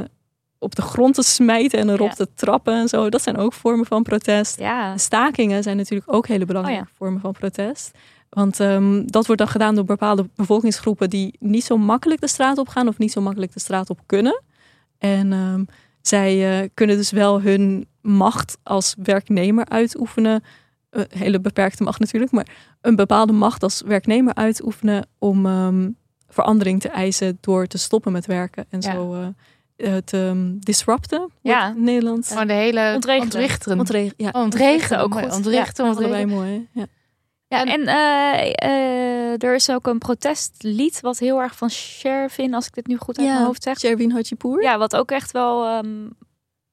C: op de grond te smijten en erop
A: Ja.
C: te trappen en zo. Dat zijn ook vormen van protest.
A: Ja.
C: Stakingen zijn natuurlijk ook hele belangrijke
A: Oh
C: vormen van protest. Want ehm, dat wordt dan gedaan door bepaalde bevolkingsgroepen die niet zo makkelijk de straat op gaan of niet zo makkelijk de straat op kunnen. En ehm, zij eh, kunnen dus wel hun macht als werknemer uitoefenen. Een hele beperkte macht natuurlijk, maar een bepaalde macht als werknemer uitoefenen om ehm, verandering te eisen door te stoppen met werken en
B: Ja.
C: zo eh, eh, te ehm, disrupten.
A: Ja.
C: het in het Nederlands.
B: gewoon de hele
A: Ontregelen.
B: ontrichteren.
C: Ontreg- ja,
B: Oh, ontregelen
A: ook
B: mooi.
A: goed.
B: Ontrichten,
C: allebei
B: ontrichten.
C: mooi. hè? Ja.
A: Ja, en eh, eh, er is ook een protestlied wat heel erg van Shervin, als ik dit nu goed uit mijn hoofd zeg.
C: Sherwin Hajipour.
A: Ja, wat ook echt wel ehm,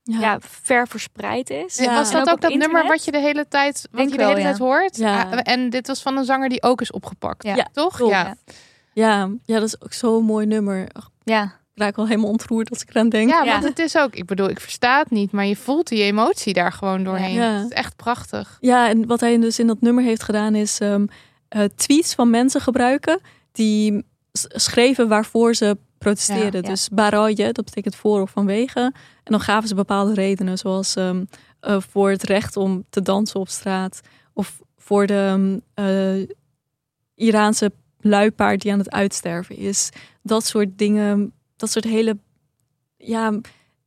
C: Ja.
A: ja. ver verspreid is.
C: Ja.
B: Was
A: En
B: dat ook, dat nummer wat je de hele tijd, wat
A: Denk
B: je de hele
A: ja.
B: tijd hoort?
C: Ja.
B: Ah, en dit was van een zanger die ook is opgepakt.
A: Ja.
C: Ja,
B: Toch? Ja.
C: Ja, ja, dat is ook zo'n mooi nummer.
A: Ja,
C: ik raak wel helemaal ontroerd als ik eraan denk.
B: Ja,
A: Ja.
B: want het is ook, ik bedoel, ik versta het niet, maar je voelt die emotie daar gewoon doorheen.
C: Ja.
B: Het is echt prachtig.
C: Ja, en wat hij dus in dat nummer heeft gedaan is ehm, eh, tweets van mensen gebruiken die schreven waarvoor ze protesteerden.
A: Ja, ja.
C: Dus baraje, dat betekent voor of vanwege. En dan gaven ze bepaalde redenen, zoals ehm, eh, voor het recht om te dansen op straat of voor de eh, Iraanse luipaard die aan het uitsterven is. Dat soort dingen, dat soort hele ja,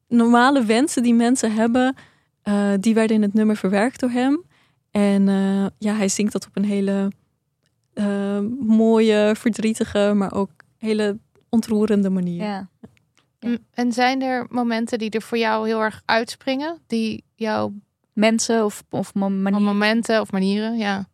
C: normale wensen die mensen hebben, eh, die werden in het nummer verwerkt door hem. En eh, ja, hij zingt dat op een hele eh, mooie, verdrietige, maar ook hele ontroerende manier.
A: ja.
B: En zijn er momenten die er voor jou heel erg uitspringen? Die jou
A: Mensen of, of mo- manier.
B: momenten of manieren, ja.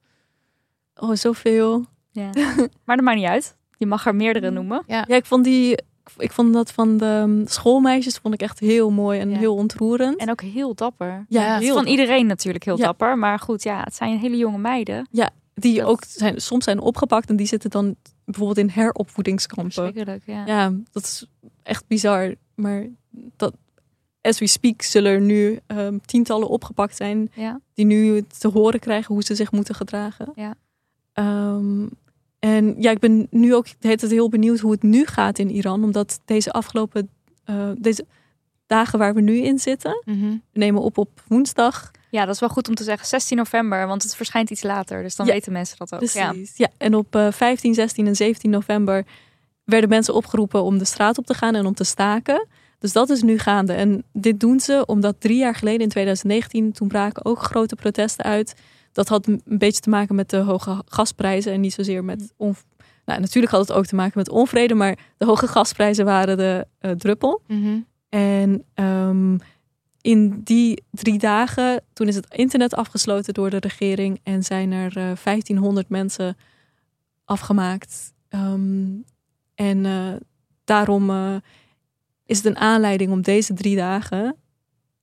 C: Oh, zoveel.
A: Ja. *laughs* maar dat maakt niet uit. Je mag er meerdere noemen.
C: Ja, ik vond die. Ik vond dat van de um, schoolmeisjes vond ik echt heel mooi en
A: Ja.
C: heel ontroerend.
A: En ook heel dapper.
C: ja,
B: Ja,
C: heel
A: Van iedereen natuurlijk heel
C: Ja.
A: dapper. Maar goed, ja, het zijn hele jonge meiden.
C: die
A: dat-
C: ook zijn, soms zijn opgepakt en die zitten dan bijvoorbeeld in heropvoedingskampen.
A: Ja.
C: Ja, dat is echt bizar. Maar dat, as we speak, zullen er nu um, tientallen opgepakt zijn
A: Ja.
C: die nu te horen krijgen hoe ze zich moeten gedragen.
A: Ja.
C: Ehm, en ja, ik ben nu ook de hele tijd heel benieuwd hoe het nu gaat in Iran, omdat deze afgelopen eh, deze dagen waar we nu in zitten,
B: Mhm.
C: we nemen op op woensdag.
A: ja, dat is wel goed om te zeggen. 16 november, want het verschijnt iets later. Dus dan
C: Ja,
A: weten mensen dat ook. Ja.
C: Precies. Ja. en op eh, 15, 16 en 17 november werden mensen opgeroepen om de straat op te gaan en om te staken. Dus dat is nu gaande. En dit doen ze omdat drie jaar geleden, in 2019, toen braken ook grote protesten uit. Dat had een beetje te maken met de hoge gasprijzen en niet zozeer met. On... Nou, natuurlijk had het ook te maken met onvrede, maar de hoge gasprijzen waren de eh, druppel.
B: Mhm.
C: En ehm, in die drie dagen, toen is het internet afgesloten door de regering en zijn er eh, 1500 mensen afgemaakt. Ehm, en eh, daarom eh, is het een aanleiding om deze drie dagen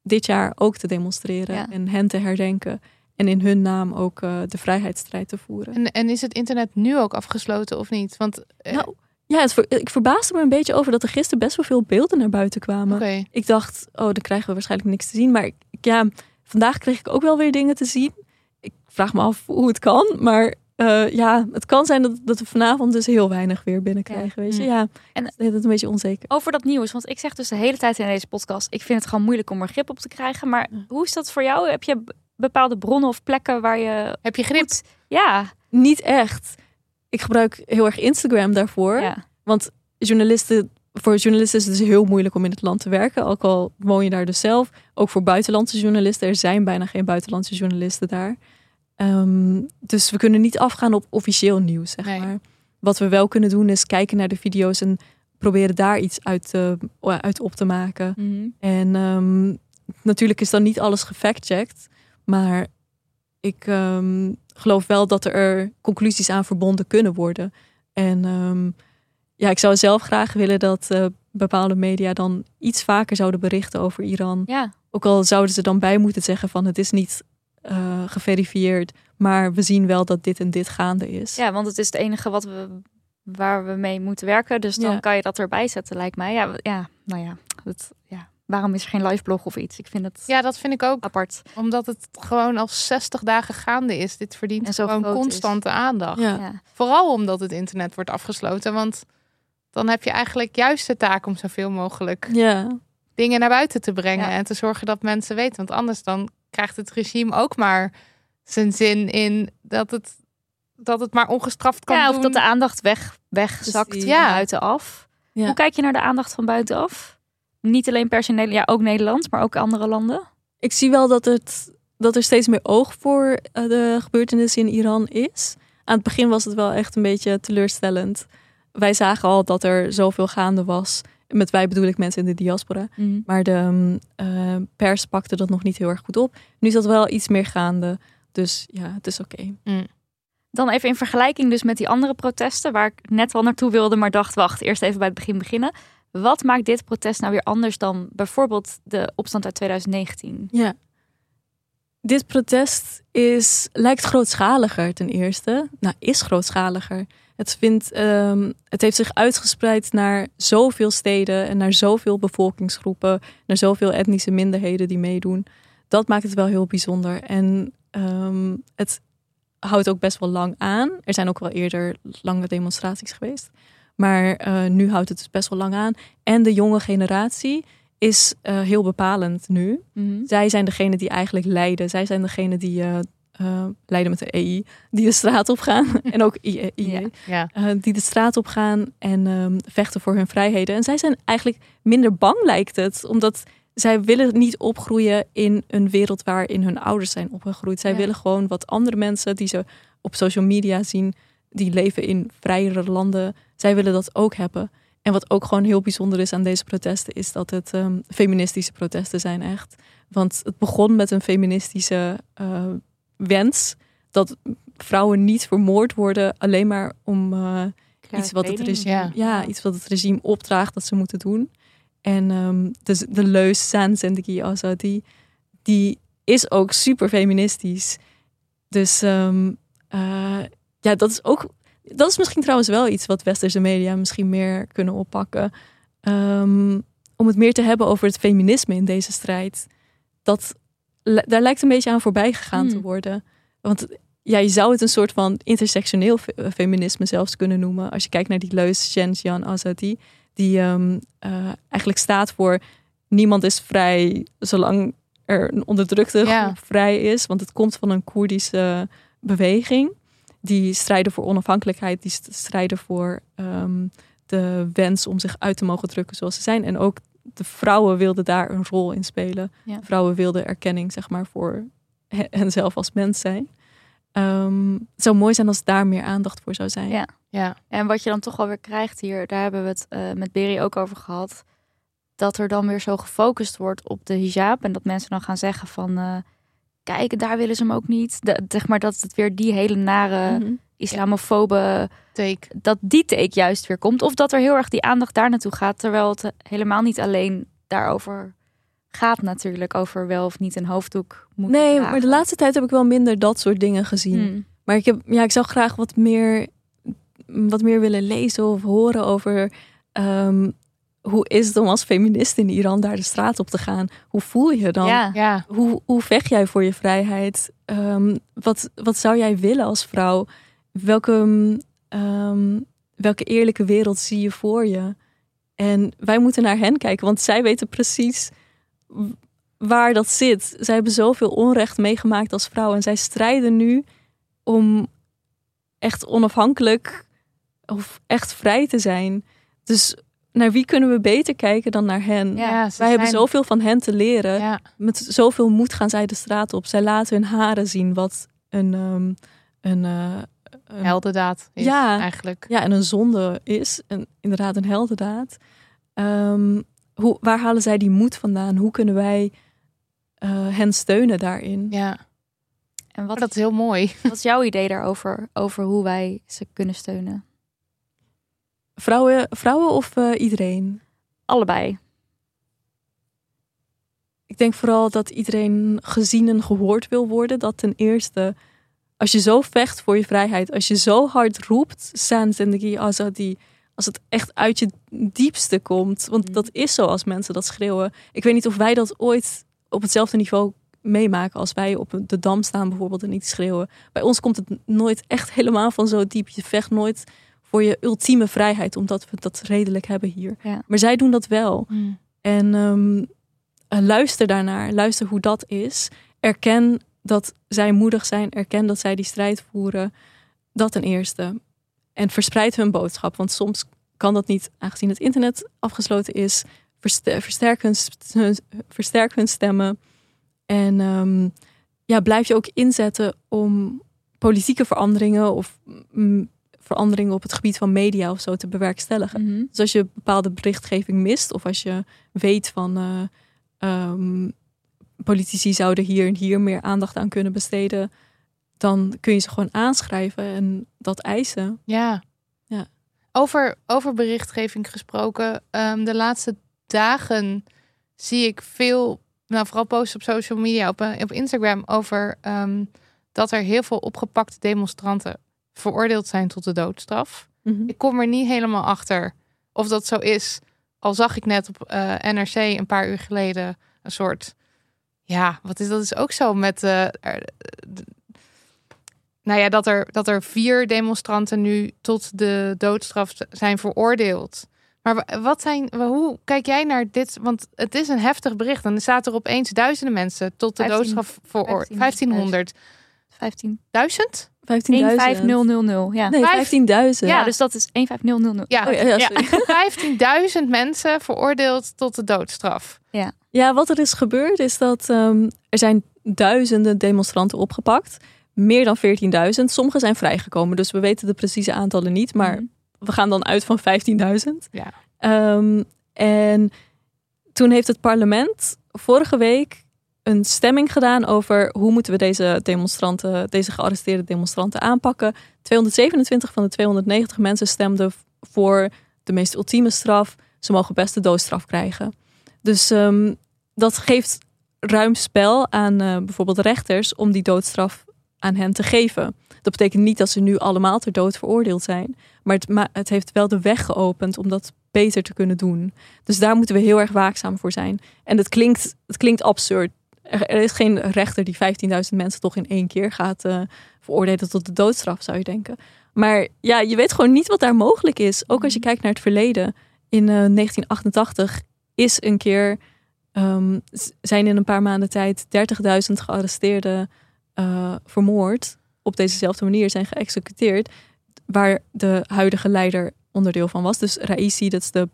C: dit jaar ook te demonstreren
A: Ja.
C: en hen te herdenken. En in hun naam ook eh, de vrijheidsstrijd te voeren.
B: En, en is het internet nu ook afgesloten of niet? Want eh,
C: Nou, ja, het ver- ik verbaasde me een beetje over dat er gisteren best wel veel beelden naar buiten kwamen. Ik dacht, oh, dan krijgen we waarschijnlijk niks te zien. Maar ja, vandaag kreeg ik ook wel weer dingen te zien. Ik vraag me af hoe het kan. Maar eh, ja, het kan zijn dat, dat we vanavond dus heel weinig weer binnenkrijgen. Weet je,
A: Mm.
C: ja.
A: En-
C: het is een beetje onzeker.
A: Over dat nieuws, want ik zeg dus de hele tijd in deze podcast, ik vind het gewoon moeilijk om er grip op te krijgen. Maar
C: Ja.
A: hoe is dat voor jou? Heb je bepaalde bronnen of plekken waar je
B: Heb je grip?
A: goed... Ja,
C: Niet echt. Ik gebruik heel erg Instagram daarvoor.
A: ja.
C: Want journalisten, voor journalisten is het dus heel moeilijk om in het land te werken. Ook al woon je daar dus zelf. Ook voor buitenlandse journalisten. Er zijn bijna geen buitenlandse journalisten daar. Ehm, dus we kunnen niet afgaan op officieel nieuws, zeg
B: Nee.
C: maar. Wat we wel kunnen doen is kijken naar de video's en proberen daar iets uit, te- uit op te maken.
A: Mhm.
C: En ehm, natuurlijk is dan niet alles gefactcheckt. Maar ik ehm, geloof wel dat er conclusies aan verbonden kunnen worden. En ja, ik zou zelf graag willen dat eh, bepaalde media dan iets vaker zouden berichten over Iran.
A: ja.
C: Ook al zouden ze dan bij moeten zeggen van het is niet eh, geverifieerd. Maar we zien wel dat dit en dit gaande is.
A: ja, want het is het enige wat we, waar we mee moeten werken. Dus dan
C: Ja.
A: kan je dat erbij zetten, lijkt mij. Ja, ja nou ja, het, ja. Waarom is er geen live blog of iets? Ik vind het
B: Ja, dat vind ik ook.
A: apart.
B: Omdat het gewoon al 60 dagen gaande is. Dit verdient
A: En zo
B: gewoon
A: is.
B: constante aandacht.
C: Ja.
A: Ja.
B: Vooral omdat het internet wordt afgesloten. Want dan heb je eigenlijk juist de taak om zoveel mogelijk
C: ja.
B: dingen naar buiten te brengen.
A: Ja.
B: En te zorgen dat mensen weten. Want anders dan krijgt het regime ook maar zijn zin in dat het, dat het maar ongestraft kan
A: Ja, of
B: doen.
A: dat de aandacht weg, wegzakt van
B: Ja.
A: buitenaf.
C: Ja.
A: Hoe kijk je naar de aandacht van buitenaf? Niet alleen per se Nederland, ja, ook Nederland, maar ook andere landen.
C: ik zie wel dat, het, dat er steeds meer oog voor eh, de gebeurtenissen in Iran is. Aan het begin was het wel echt een beetje teleurstellend. Wij zagen al dat er zoveel gaande was. Met wij bedoel ik mensen in de diaspora. Maar de mm, eh, pers pakte dat nog niet heel erg goed op. Nu is dat wel iets meer gaande. Dus ja, het is oké.
A: Dan even in vergelijking dus met die andere protesten, waar ik net wel naartoe wilde, maar dacht, wacht, eerst even bij het begin beginnen. Wat maakt dit protest nou weer anders dan bijvoorbeeld de opstand uit 2019?
C: Ja. Dit protest is, lijkt grootschaliger ten eerste. Nou, is grootschaliger. Het, vindt, ehm, het heeft zich uitgespreid naar zoveel steden en naar zoveel bevolkingsgroepen, naar zoveel etnische minderheden die meedoen. Dat maakt het wel heel bijzonder. En ehm, het houdt ook best wel lang aan. Er zijn ook wel eerder lange demonstraties geweest. Maar eh, nu houdt het dus best wel lang aan. En de jonge generatie is eh, heel bepalend nu zij zijn degene die eigenlijk leiden. Zij zijn degene die eh, eh, leiden met de EI, die de straat op gaan. *laughs* en ook IE,
A: Ja.
B: Ja.
C: eh, die de straat op gaan en vechten voor hun vrijheden. En zij zijn eigenlijk minder bang, lijkt het. Omdat zij willen niet opgroeien in een wereld waarin hun ouders zijn opgegroeid. Zij
A: Ja.
C: willen gewoon wat andere mensen die ze op social media zien, die leven in vrijere landen. Zij willen dat ook hebben. En wat ook gewoon heel bijzonder is aan deze protesten, is dat het ehm, feministische protesten zijn echt. Want het begon met een feministische eh, wens dat vrouwen niet vermoord worden alleen maar om eh, iets wat het regime,
B: Ja.
C: ja. iets wat het regime opdraagt dat ze moeten doen. En ehm, de, de leus San Zendegi Azadi, die is ook super feministisch. Dus ehm, eh, ja, dat is ook. Dat is misschien trouwens wel iets wat westerse media misschien meer kunnen oppakken. Ehm, om het meer te hebben over het feminisme in deze strijd. Dat, daar lijkt een beetje aan voorbij gegaan te
A: Hmm.
C: worden. Want ja, je zou het een soort van intersectioneel fe- eh, feminisme zelfs kunnen noemen. Als je kijkt naar die leus Jian Azadi. Die ehm, eh, eigenlijk staat voor niemand is vrij zolang er een onderdrukte
B: Ja.
C: vrij is. Want het komt van een Koerdische beweging. Die strijden voor onafhankelijkheid. Die st- strijden voor ehm, de wens om zich uit te mogen drukken zoals ze zijn. En ook de vrouwen wilden daar een rol in spelen.
A: Ja.
C: Vrouwen wilden erkenning zeg maar, voor hen- henzelf als mens zijn. Ehm, het zou mooi zijn als daar meer aandacht voor zou zijn.
A: Ja.
B: Ja.
A: En wat je dan toch wel weer krijgt hier, daar hebben we het eh, met Berry ook over gehad. Dat er dan weer zo gefocust wordt op de hijab. En dat mensen dan gaan zeggen van, eh, kijk, daar willen ze hem ook niet. De, zeg maar dat het weer die hele nare
C: Mhm.
A: Islamofobe,
B: Take.
A: dat die take juist weer komt. Of dat er heel erg die aandacht daar naartoe gaat. Terwijl het helemaal niet alleen daarover gaat natuurlijk over wel of niet een hoofddoek moeten
C: Nee,
A: dragen.
C: maar de laatste tijd heb ik wel minder dat soort dingen gezien.
A: Hmm.
C: Maar ik, heb, ja, ik zou graag wat meer, wat meer willen lezen of horen over ehm, hoe is het om als feminist in Iran daar de straat op te gaan? Hoe voel je dan?
A: Ja.
B: Ja,
C: Hoe, hoe vecht jij voor je vrijheid? Ehm, wat, wat zou jij willen als vrouw? Welke, ehm, welke eerlijke wereld zie je voor je? En wij moeten naar hen kijken, want zij weten precies waar dat zit. Zij hebben zoveel onrecht meegemaakt als vrouw en zij strijden nu om echt onafhankelijk of echt vrij te zijn. Dus naar wie kunnen we beter kijken dan naar hen?
A: Ja,
C: Wij hebben zoveel van hen te leren
B: Ja,
C: met zoveel moed gaan zij de straat op. Zij laten hun haren zien wat een, ehm, een, eh, een
B: heldendaad is
C: Ja.
B: eigenlijk.
C: ja, en een zonde is. En inderdaad een heldendaad. Ehm, hoe, waar halen zij die moed vandaan? Hoe kunnen wij eh, hen steunen daarin?
B: Ja,
A: En wat,
B: dat is heel mooi. *laughs*
A: wat is jouw idee daarover? Over hoe wij ze kunnen steunen?
C: Vrouwen, vrouwen of eh, iedereen?
A: Allebei.
C: Ik denk vooral dat iedereen gezien en gehoord wil worden. Dat ten eerste, als je zo vecht voor je vrijheid, als je zo hard roept, San Zendegi Azadi, als het echt uit je diepste komt. Want
A: Mm.
C: dat is zo als mensen dat schreeuwen. Ik weet niet of wij dat ooit op hetzelfde niveau meemaken als wij op de dam staan bijvoorbeeld en niet schreeuwen. Bij ons komt het nooit echt helemaal van zo diep. Je vecht nooit voor je ultieme vrijheid, omdat we dat redelijk hebben hier.
A: Ja.
C: Maar zij doen dat wel. En ehm, eh, luister daarnaar. Luister hoe dat is. Erken dat zij moedig zijn. Erken dat zij die strijd voeren. Dat ten eerste. En verspreid hun boodschap. Want soms kan dat niet, aangezien het internet afgesloten is. Hun, versterk hun stemmen. En ehm, ja, blijf je ook inzetten om politieke veranderingen of mm, veranderingen op het gebied van media of zo te bewerkstelligen.
A: Mhm.
C: Dus als je bepaalde berichtgeving mist, of als je weet van eh, ehm, politici zouden hier en hier meer aandacht aan kunnen besteden, dan kun je ze gewoon aanschrijven en dat eisen.
B: Ja.
C: Ja.
B: Over, over berichtgeving gesproken. ehm, de laatste dagen zie ik veel, nou vooral posts op social media, op, eh, op Instagram, over ehm, dat er heel veel opgepakte demonstranten veroordeeld zijn tot de doodstraf. Ik kom er niet helemaal achter of dat zo is. Al zag ik net op eh, NRC een paar uur geleden een soort. Ja, wat is dat? Is ook zo met. d- nou ja, dat er, dat er vier demonstranten nu tot de doodstraf zijn veroordeeld. Maar wa- wat zijn, hoe kijk jij naar dit? Want het is een heftig bericht. En er staat er opeens duizenden mensen tot de
A: 15
B: doodstraf veroordeeld.
A: 15.000.
B: 1500.
A: 15.
B: Duizend?
C: 15.000.
A: 15000. Ja.
C: Nee,
B: Vijf-
C: 15.000.
A: ja, dus dat is 15000.
B: Ja,
C: Oh, ja, ja, sorry. *laughs*
B: 15.000 mensen veroordeeld tot de doodstraf.
C: Ja, wat er is gebeurd is dat ehm, er zijn duizenden demonstranten opgepakt. Meer dan 14.000. Sommige zijn vrijgekomen, dus we weten de precieze aantallen niet. Maar
A: Mhm.
C: we gaan dan uit van 15.000.
B: Ja.
C: Ehm, en toen heeft het parlement vorige week een stemming gedaan over hoe moeten we deze demonstranten, deze gearresteerde demonstranten aanpakken. 227 van de 290 mensen stemden voor de meest ultieme straf. Ze mogen best de doodstraf krijgen. Dus ehm, dat geeft ruim spel aan eh, bijvoorbeeld rechters om die doodstraf aan hen te geven. Dat betekent niet dat ze nu allemaal ter dood veroordeeld zijn. Maar het, ma- het heeft wel de weg geopend om dat beter te kunnen doen. Dus daar moeten we heel erg waakzaam voor zijn. En het klinkt, het klinkt absurd. Er, er is geen rechter die 15.000 mensen toch in één keer gaat eh, veroordelen tot de doodstraf, zou je denken. Maar ja, je weet gewoon niet wat daar mogelijk is. Ook als je kijkt naar het verleden. In eh, 1988 is een keer, ehm, zijn in een paar maanden tijd 30.000 gearresteerden eh, vermoord. Op dezezelfde manier zijn geëxecuteerd. Waar de huidige leider onderdeel van was. Dus Raisi, dat is de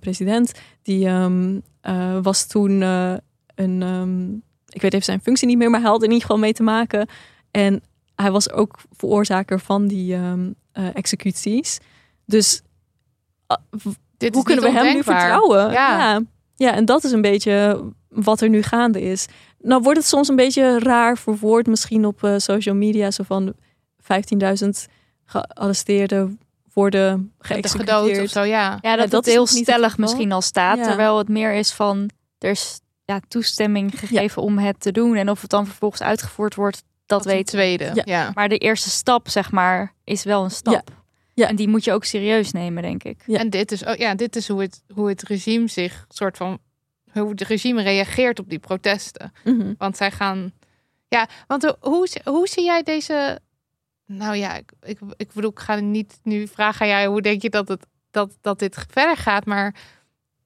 C: president, die ehm, eh, was toen eh, een, ehm, ik weet even zijn functie niet meer, maar hij had er in ieder geval mee te maken. En hij was ook veroorzaker van die executies. Dus
B: Dit
C: hoe kunnen we hem nu vertrouwen?
B: Ja.
C: ja. Ja, en dat is een beetje wat er nu gaande is. Nou wordt het soms een beetje raar verwoord misschien op eh, social media. Zo van 15.000 gearresteerden worden
B: Gedood of
C: geëxecuteerd.
B: zo, ja.
A: Ja, dat,
C: dat
A: het heel
C: niet het
A: stellig misschien al staat.
C: Ja.
A: Terwijl het meer is van, er is ja, toestemming gegeven om het te doen. En of het dan vervolgens uitgevoerd wordt, dat
B: Dat
A: weet
B: de tweede.
C: Ja.
B: Ja.
A: Maar de eerste stap, zeg maar, is wel een stap.
C: Ja.
A: En die moet je ook serieus nemen, denk ik.
C: Ja.
B: En dit is, oh, ja, dit is hoe, het, hoe het regime zich, soort van, hoe het regime reageert op die protesten.
C: Mhm.
B: Want zij gaan. Ja, want hoe- hoe, hoe zie jij deze. Nou ja, ik, ik, ik bedoel, ik ga niet nu vragen aan jou hoe denk je dat, het, dat, dat dit verder gaat. Maar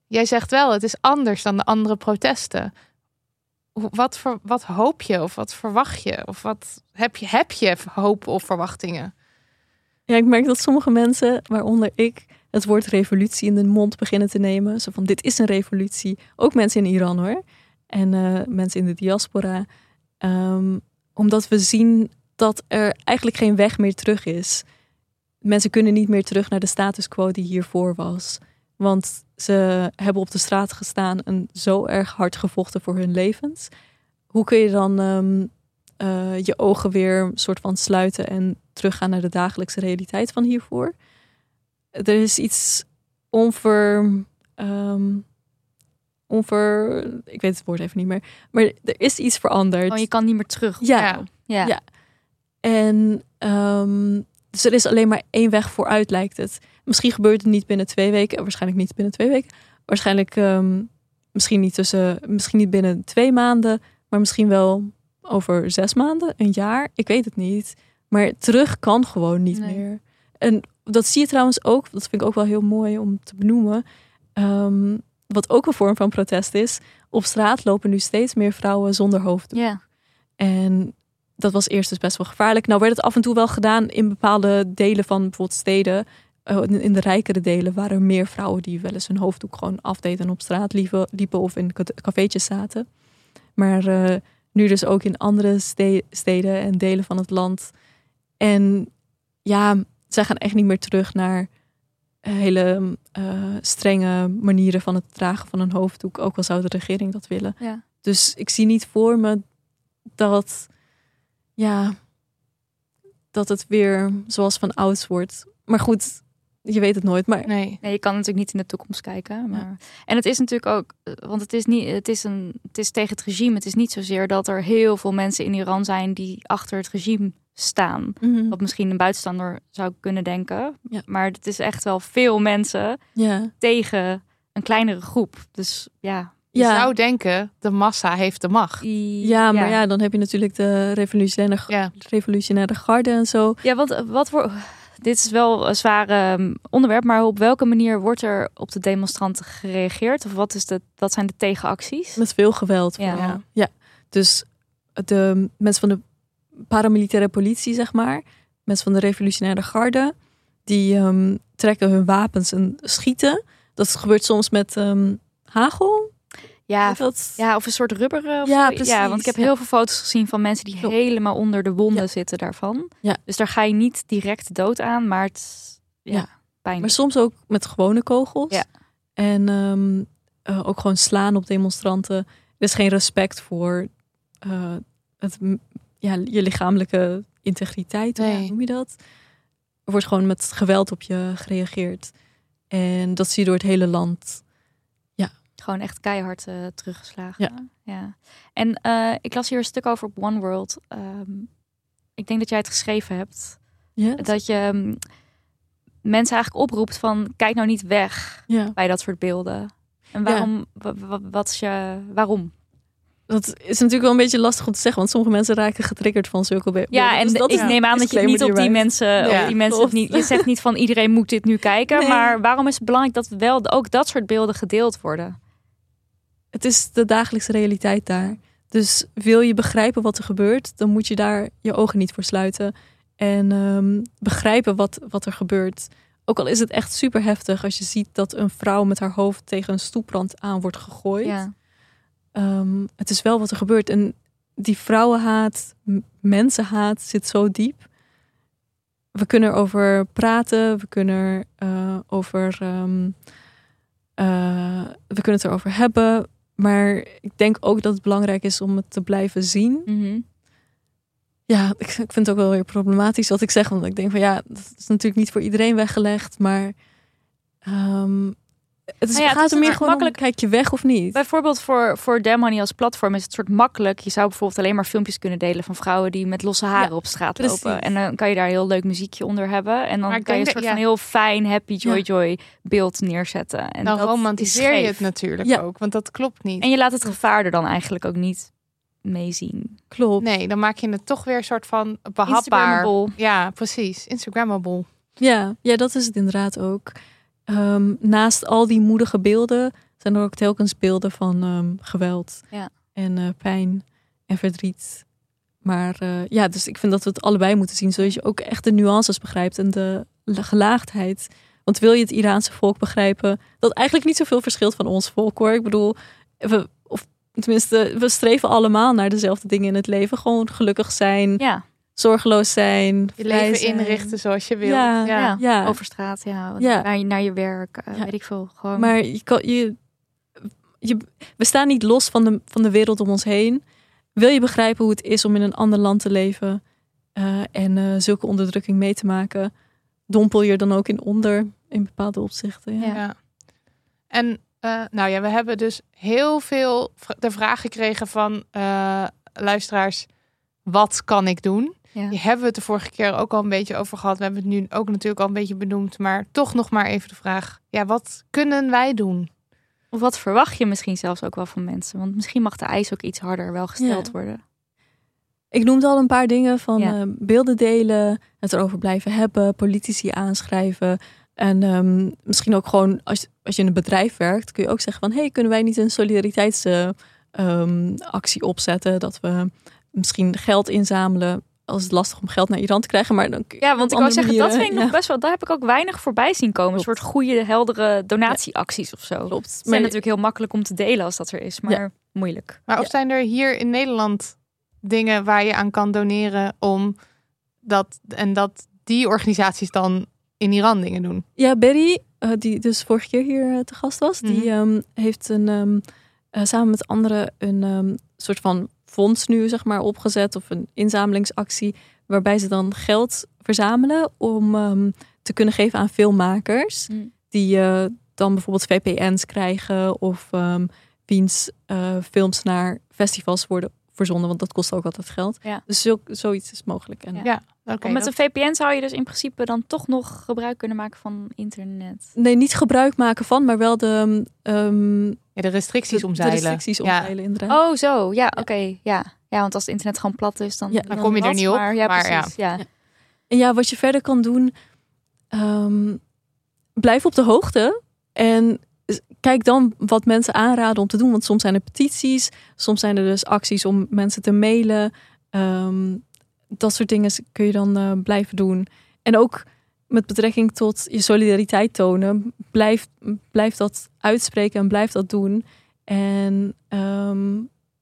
B: jij zegt wel, het is anders dan de andere protesten. Wat, ver, wat hoop je of wat verwacht je? Of wat heb je, heb je hoop of verwachtingen?
C: Ja, ik merk dat sommige mensen, waaronder ik, het woord revolutie in de mond beginnen te nemen. Zo van, dit is een revolutie. Ook mensen in Iran hoor. En eh, mensen in de diaspora. Ehm, omdat we zien dat er eigenlijk geen weg meer terug is. Mensen kunnen niet meer terug naar de status quo die hiervoor was. Want ze hebben op de straat gestaan en zo erg hard gevochten voor hun levens. Hoe kun je dan ehm, eh, je ogen weer een soort van sluiten en teruggaan naar de dagelijkse realiteit van hiervoor? Er is iets onver. ehm, onver. Ik weet het woord even niet meer. Maar er is iets veranderd.
A: Oh, je kan niet meer terug.
C: Ja.
B: Ja.
A: ja.
C: Ja. En ehm, dus er is alleen maar één weg vooruit, lijkt het. Misschien gebeurt het niet binnen twee weken. Waarschijnlijk niet binnen twee weken. Waarschijnlijk ehm, misschien, niet tussen, misschien niet binnen twee maanden. Maar misschien wel over zes maanden, een jaar. Ik weet het niet. Maar terug kan gewoon niet
A: Nee.
C: meer. En dat zie je trouwens ook. Dat vind ik ook wel heel mooi om te benoemen. Ehm, wat ook een vorm van protest is. Op straat lopen nu steeds meer vrouwen zonder hoofddoek.
A: Ja.
C: En dat was eerst dus best wel gevaarlijk. Nou werd het af en toe wel gedaan in bepaalde delen van bijvoorbeeld steden. Eh, in- de rijkere delen waren er meer vrouwen die wel eens hun hoofddoek gewoon afdeden en op straat liepen, liepen of in ca- cafeetjes zaten. Maar eh, nu dus ook in andere ste- steden en delen van het land. En ja, zij gaan echt niet meer terug naar hele eh, strenge manieren van het dragen van een hoofddoek. Ook al zou de regering dat willen.
A: Ja.
C: Dus ik zie niet voor me dat, ja, dat het weer zoals van ouds wordt. Maar goed, je weet het nooit. Maar
B: Nee.
A: Nee, je kan natuurlijk niet in de toekomst kijken. Maar... En het is natuurlijk ook, eh, want het is, niet, het, is een, het is tegen het regime. Het is niet zozeer dat er heel veel mensen in Iran zijn die achter het regime staan. Wat misschien een buitenstaander zou kunnen denken.
C: Ja.
A: Maar het is echt wel veel mensen
C: ja,
A: tegen een kleinere groep. Dus ja.
B: Je
C: ja,
B: zou denken, de massa heeft de macht.
C: ja, maar ja. dan heb je natuurlijk de revolutionaire,
B: Ja.
C: revolutionaire garde en zo.
A: Ja, want eh, wat voor. Dit is wel een zware um, onderwerp, maar op welke manier wordt er op de demonstranten gereageerd? Of wat, is de, wat zijn de tegenacties?
C: Met veel geweld.
A: Ja.
C: ja. Dus de mensen van de paramilitaire politie, zeg maar, mensen van de revolutionaire garde, die ehm, trekken hun wapens en schieten. Dat gebeurt soms met ehm, hagel.
A: Ja,
C: dat,
A: ja, of een soort rubberen. Of
C: Ja,
A: zo.
C: precies,
A: Ja, want ik heb
C: ja.
A: heel veel foto's gezien van mensen die
C: Klopt.
A: helemaal onder de wonden
C: Ja.
A: zitten daarvan.
C: Ja.
A: Dus daar ga je niet direct dood aan, maar het ja, pijnlijk.
C: Maar soms ook met gewone kogels.
A: Ja.
C: En ehm, eh, ook gewoon slaan op demonstranten. Er is geen respect voor eh, het, ja, je lichamelijke integriteit.
B: Nee.
C: Hoe noem je dat? Er wordt gewoon met geweld op je gereageerd. En dat zie je door het hele land.
A: Gewoon echt keihard eh, teruggeslagen. Ja. En eh, ik las hier een stuk over op One World. Ehm, ik denk dat jij het geschreven hebt.
C: Ja,
A: Dat je ehm, mensen eigenlijk oproept van kijk nou niet weg
C: ja.
A: bij dat soort beelden. En waarom? wa- wa- wat is je waarom?
C: Dat is natuurlijk wel een beetje lastig om te zeggen. Want sommige mensen raken getriggerd van zulke
A: Ja, en
C: Dus dat
A: ik neem aan dat je niet op die mensen,
B: Ja,
A: op die mensen
C: klopt.
A: niet. Je zegt niet van iedereen moet dit nu kijken,
C: Nee.
A: maar waarom is het belangrijk dat wel ook dat soort beelden gedeeld worden?
C: het is de dagelijkse realiteit daar. Dus wil je begrijpen wat er gebeurt, dan moet je daar je ogen niet voor sluiten. En ehm, begrijpen wat, wat er gebeurt. Ook al is het echt super heftig als je ziet dat een vrouw met haar hoofd tegen een stoeprand aan wordt gegooid.
A: Ja.
C: Ehm, het is wel wat er gebeurt. En die vrouwenhaat, mensenhaat zit zo diep. We kunnen erover praten, we kunnen er eh, over. ehm, eh, we kunnen het erover hebben. Maar ik denk ook dat het belangrijk is om het te blijven zien.
A: Mhm.
C: Ja, ik, ik vind het ook wel weer problematisch wat ik zeg. Want ik denk van ja, dat is natuurlijk niet voor iedereen weggelegd. Maar ehm, Het is,
A: Nou ja, het
C: gaat
A: is
C: er meer
A: een
C: gewoon
A: makkelijk-
C: om, kijk je weg of niet?
A: Bijvoorbeeld voor, voor Money als platform is het soort makkelijk. Je zou bijvoorbeeld alleen maar filmpjes kunnen delen van vrouwen die met losse haren
C: Ja,
A: op straat
C: precies.
A: lopen. En dan kan je daar een heel leuk muziekje onder hebben. En dan
B: Maar
A: kan je een soort van heel fijn, happy, joy,
C: Ja.
A: joy beeld neerzetten. En
B: dan
A: dat
B: romantiseer
A: is
B: je het natuurlijk
C: Ja.
B: ook, want dat klopt niet.
A: En je laat het gevaar er dan eigenlijk ook niet mee zien.
C: Klopt.
B: Nee, dan maak je het toch weer een soort van behapbaar.
A: Instagrammable.
B: Ja, precies. Instagrammable.
C: Ja, ja, dat is het inderdaad ook. Ehm, naast al die moedige beelden zijn er ook telkens beelden van ehm, geweld
A: Ja.
C: en eh, pijn en verdriet. Maar eh, ja, dus ik vind dat we het allebei moeten zien, zodat je ook echt de nuances begrijpt en de la- gelaagdheid. Want wil je het Iraanse volk begrijpen, dat eigenlijk niet zoveel verschilt van ons volk hoor. Ik bedoel, we, of tenminste, we streven allemaal naar dezelfde dingen in het leven. Gewoon gelukkig zijn,
A: Ja,
C: zorgeloos zijn,
B: Je leven
C: zijn.
B: inrichten zoals je wil.
C: Ja,
A: ja.
C: ja.
A: over straat, ja.
C: Ja.
A: Naar, je- naar je werk, eh,
C: Ja.
A: weet ik veel. Gewoon.
C: Maar je kan, je, je, we staan niet los van de, van de wereld om ons heen. Wil je begrijpen hoe het is om in een ander land te leven eh, en eh, zulke onderdrukking mee te maken, dompel je er dan ook in onder in bepaalde opzichten. Ja.
A: Ja.
B: Ja. En eh, nou ja, we hebben dus heel veel de vraag gekregen van eh, luisteraars: wat kan ik doen?
A: Ja.
B: Die hebben we het de vorige keer ook al een beetje over gehad. We hebben het nu ook natuurlijk al een beetje benoemd, maar toch nog maar even de vraag: ja, wat kunnen wij doen?
A: Of wat verwacht je misschien zelfs ook wel van mensen? Want misschien mag de eis ook iets harder wel gesteld
C: Ja.
A: worden.
C: Ik noemde al een paar dingen van
A: Ja.
C: eh, beelden delen, het erover blijven hebben, politici aanschrijven. En ehm, misschien ook gewoon als, als je in een bedrijf werkt, kun je ook zeggen van hey, kunnen wij niet een solidariteitsactie opzetten? Dat we misschien geld inzamelen. Als het lastig om geld naar Iran te krijgen, maar dan
A: Ja, want ik wou zeggen, dat vind ik nog best wel. Daar heb ik ook weinig voorbij zien komen. Een soort goede, heldere donatieacties of zo. Het
C: klopt.
A: zijn
C: Maar
A: natuurlijk heel makkelijk om te delen als dat er is, maar moeilijk.
B: Maar of
C: Ja.
B: zijn er hier in Nederland dingen waar je aan kan doneren om dat en dat die organisaties dan in Iran dingen doen?
C: Ja, Berry, eh, die dus vorige keer hier eh, te gast was, die
B: Mhm.
C: ehm, heeft een, ehm, eh, samen met anderen een ehm, soort van fonds nu zeg maar opgezet of een inzamelingsactie waarbij ze dan geld verzamelen om ehm, te kunnen geven aan filmmakers
A: Mm.
C: die eh, dan bijvoorbeeld VPN's krijgen of ehm wiens eh, films naar festivals worden verzonden, want dat kost ook altijd geld.
A: Ja.
C: Dus zo, zoiets is mogelijk. En
A: Ja. Want met
B: dat-
A: een VPN zou je dus in principe dan toch nog gebruik kunnen maken van internet.
C: Nee, niet gebruik maken van, maar wel de, ehm,
B: ja, de restricties
C: de,
B: omzeilen.
C: de restricties
B: Ja.
C: omzeilen, inderdaad.
A: Oh, zo. Ja, oké. Ja. ja, want als het internet gewoon plat is, dan,
C: Ja,
B: Dan kom je er niet op,
A: Maar, ja,
B: maar ja.
A: precies. Ja.
C: Ja. En ja, wat je verder kan doen, ehm, blijf op de hoogte. En kijk dan wat mensen aanraden om te doen. Want soms zijn er petities, soms zijn er dus acties om mensen te mailen. Ehm, dat soort dingen kun je dan eh, blijven doen. En ook met betrekking tot je solidariteit tonen, blijf, blijf dat uitspreken en blijf dat doen. En ehm,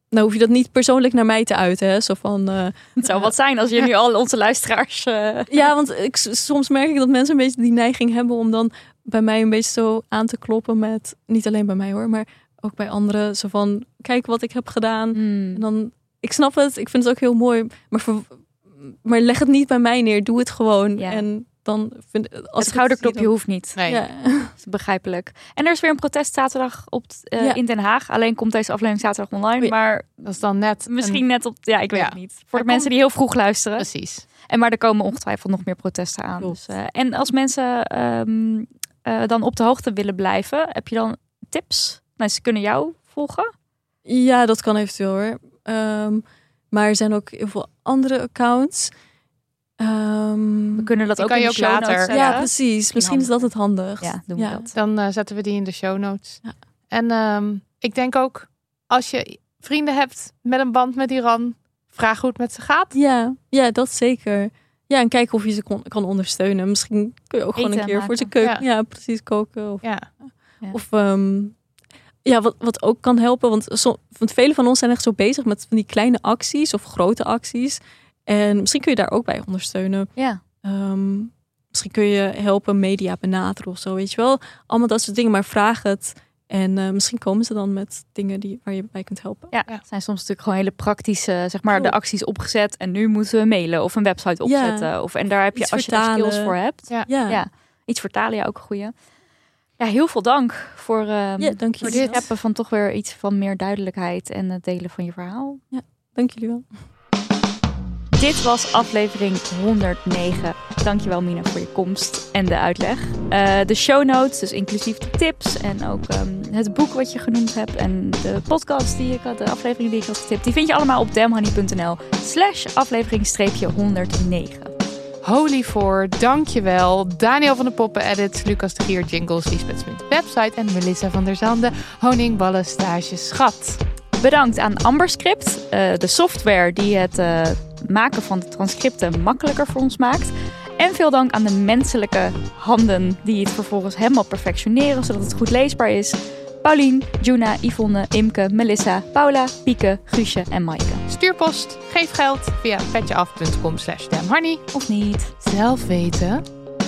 C: nou hoef je dat niet persoonlijk naar mij te uiten. Hè? Zo van, eh,
A: Het zou wat zijn als je nu *laughs* al onze luisteraars... eh,
C: ja, want ik, soms merk ik dat mensen een beetje die neiging hebben om dan bij mij een beetje zo aan te kloppen met, niet alleen bij mij hoor, maar ook bij anderen. Zo van, kijk wat ik heb gedaan.
A: hmm.
C: En dan, ik snap het, ik vind het ook heel mooi, maar, voor, maar leg het niet bij mij neer, doe het gewoon.
A: Ja.
C: En dan vind als
A: het schouderklopje hoeft niet.
B: Nee.
C: dan- Ja. *laughs*
A: Dat is begrijpelijk. En er is weer een protest zaterdag op, t- eh,
C: Ja.
A: in Den Haag. Alleen komt deze aflevering zaterdag online.
C: Oh ja.
A: Maar
B: Dat is dan net
A: misschien
B: een-
A: net op... Ja, ik weet
B: Ja.
A: het niet. Voor de mensen die heel vroeg luisteren.
B: Precies.
A: En maar er komen ongetwijfeld nog meer protesten aan. Dus, eh, en als mensen ehm, eh, dan op de hoogte willen blijven, heb je dan tips? Nou, ze kunnen jou volgen.
C: ja, dat kan eventueel hoor. Ehm, maar er zijn ook heel veel andere accounts. Ehm,
A: We kunnen dat
B: Die
A: ook
B: kan
A: in
B: je
A: de
B: ook
A: show
B: later-
A: notes
C: ja, precies. Misschien is dat het handig.
A: Ja, doen we
C: Ja.
A: dat.
B: Dan eh, zetten we die in de show notes.
C: Ja.
B: En ehm, ik denk ook, als je vrienden hebt met een band met Iran, vraag hoe het met ze gaat.
C: Ja, ja, dat zeker. Ja, en kijken of je ze kon, kan ondersteunen. Misschien kun je ook gewoon
A: Eten
C: een keer voor ze keuken. Ja. precies, koken. Of,
B: Ja.
A: Ja.
C: of ehm, ja, wat, wat ook kan helpen. Want, want velen van ons zijn echt zo bezig met van die kleine acties of grote acties. En misschien kun je daar ook bij ondersteunen.
A: Ja.
C: Ehm, misschien kun je helpen media benaderen of zo, weet je wel. Allemaal dat soort dingen, maar vraag het. En eh, misschien komen ze dan met dingen die, waar je bij kunt helpen.
A: Ja,
B: Ja.
A: het zijn soms natuurlijk gewoon hele praktische, zeg maar, de acties opgezet. En nu moeten we mailen of een website opzetten. Of, en daar heb je,
C: Iets
A: als je daar
C: vertalen.
A: skills voor hebt.
B: Ja.
C: Ja,
A: Ja. Iets vertalen, ja, ook een goeie. Ja, heel veel dank voor,
C: Ja, dank
A: voor dit hebben van toch weer iets van meer duidelijkheid en het delen van je verhaal.
C: Dank jullie wel.
A: Dit was aflevering 109. Dankjewel Mina voor je komst en de uitleg. Eh, de show notes, dus inclusief de tips en ook ehm, het boek wat je genoemd hebt en de podcast die ik had, de aflevering die ik had getipt, die vind je allemaal op damhoney.nl slash aflevering streepje 109.
B: Holy voor, dankjewel. Daniel van de Poppen Edits, Lucas de Gier Jingles, Lisbeth Smit Website en Melissa van der Zande Honingballen Stage Schat.
A: Bedankt aan Amberscript, eh, de software die het eh, maken van de transcripten makkelijker voor ons maakt. En veel dank aan de menselijke handen die het vervolgens helemaal perfectioneren zodat het goed leesbaar is. Paulien, Juna, Yvonne, Imke, Melissa, Paula, Pieke, Guusje en Maaike.
B: Stuurpost, geef geld via petjeaf.com slash damhoney.
A: Of niet?
B: Zelf weten.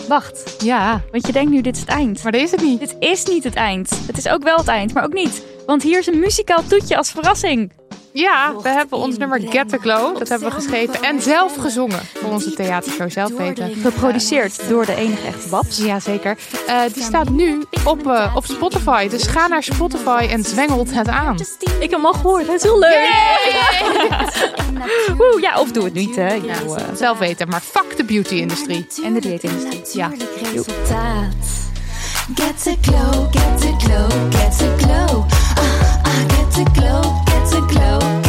A: Wacht,
B: Ja,
A: want je denkt nu dit is het eind.
B: maar dat is het niet.
A: Dit is niet het eind. Het is ook wel het eind, maar ook niet. Want hier is een muzikaal toetje als verrassing.
B: Ja, we hebben ons nummer Get the Glow, dat hebben we geschreven en zelf gezongen voor onze theatershow Zelf Weten.
A: Geproduceerd door de enige echte Babs.
B: Jazeker. Eh die staat nu op, eh, op Spotify, dus ga naar Spotify en zwengelt het aan.
C: Ik heb hem al gehoord. Het is heel leuk.
A: Oeh, ja, of doe het niet, hè. Bedoel, eh,
B: Zelf weten, maar fuck de beauty-industrie.
A: en de dieetindustrie.
B: Ja.
D: resultaat. Get the glow, get the glow, get the glow. Ah, ah, get the glow, glow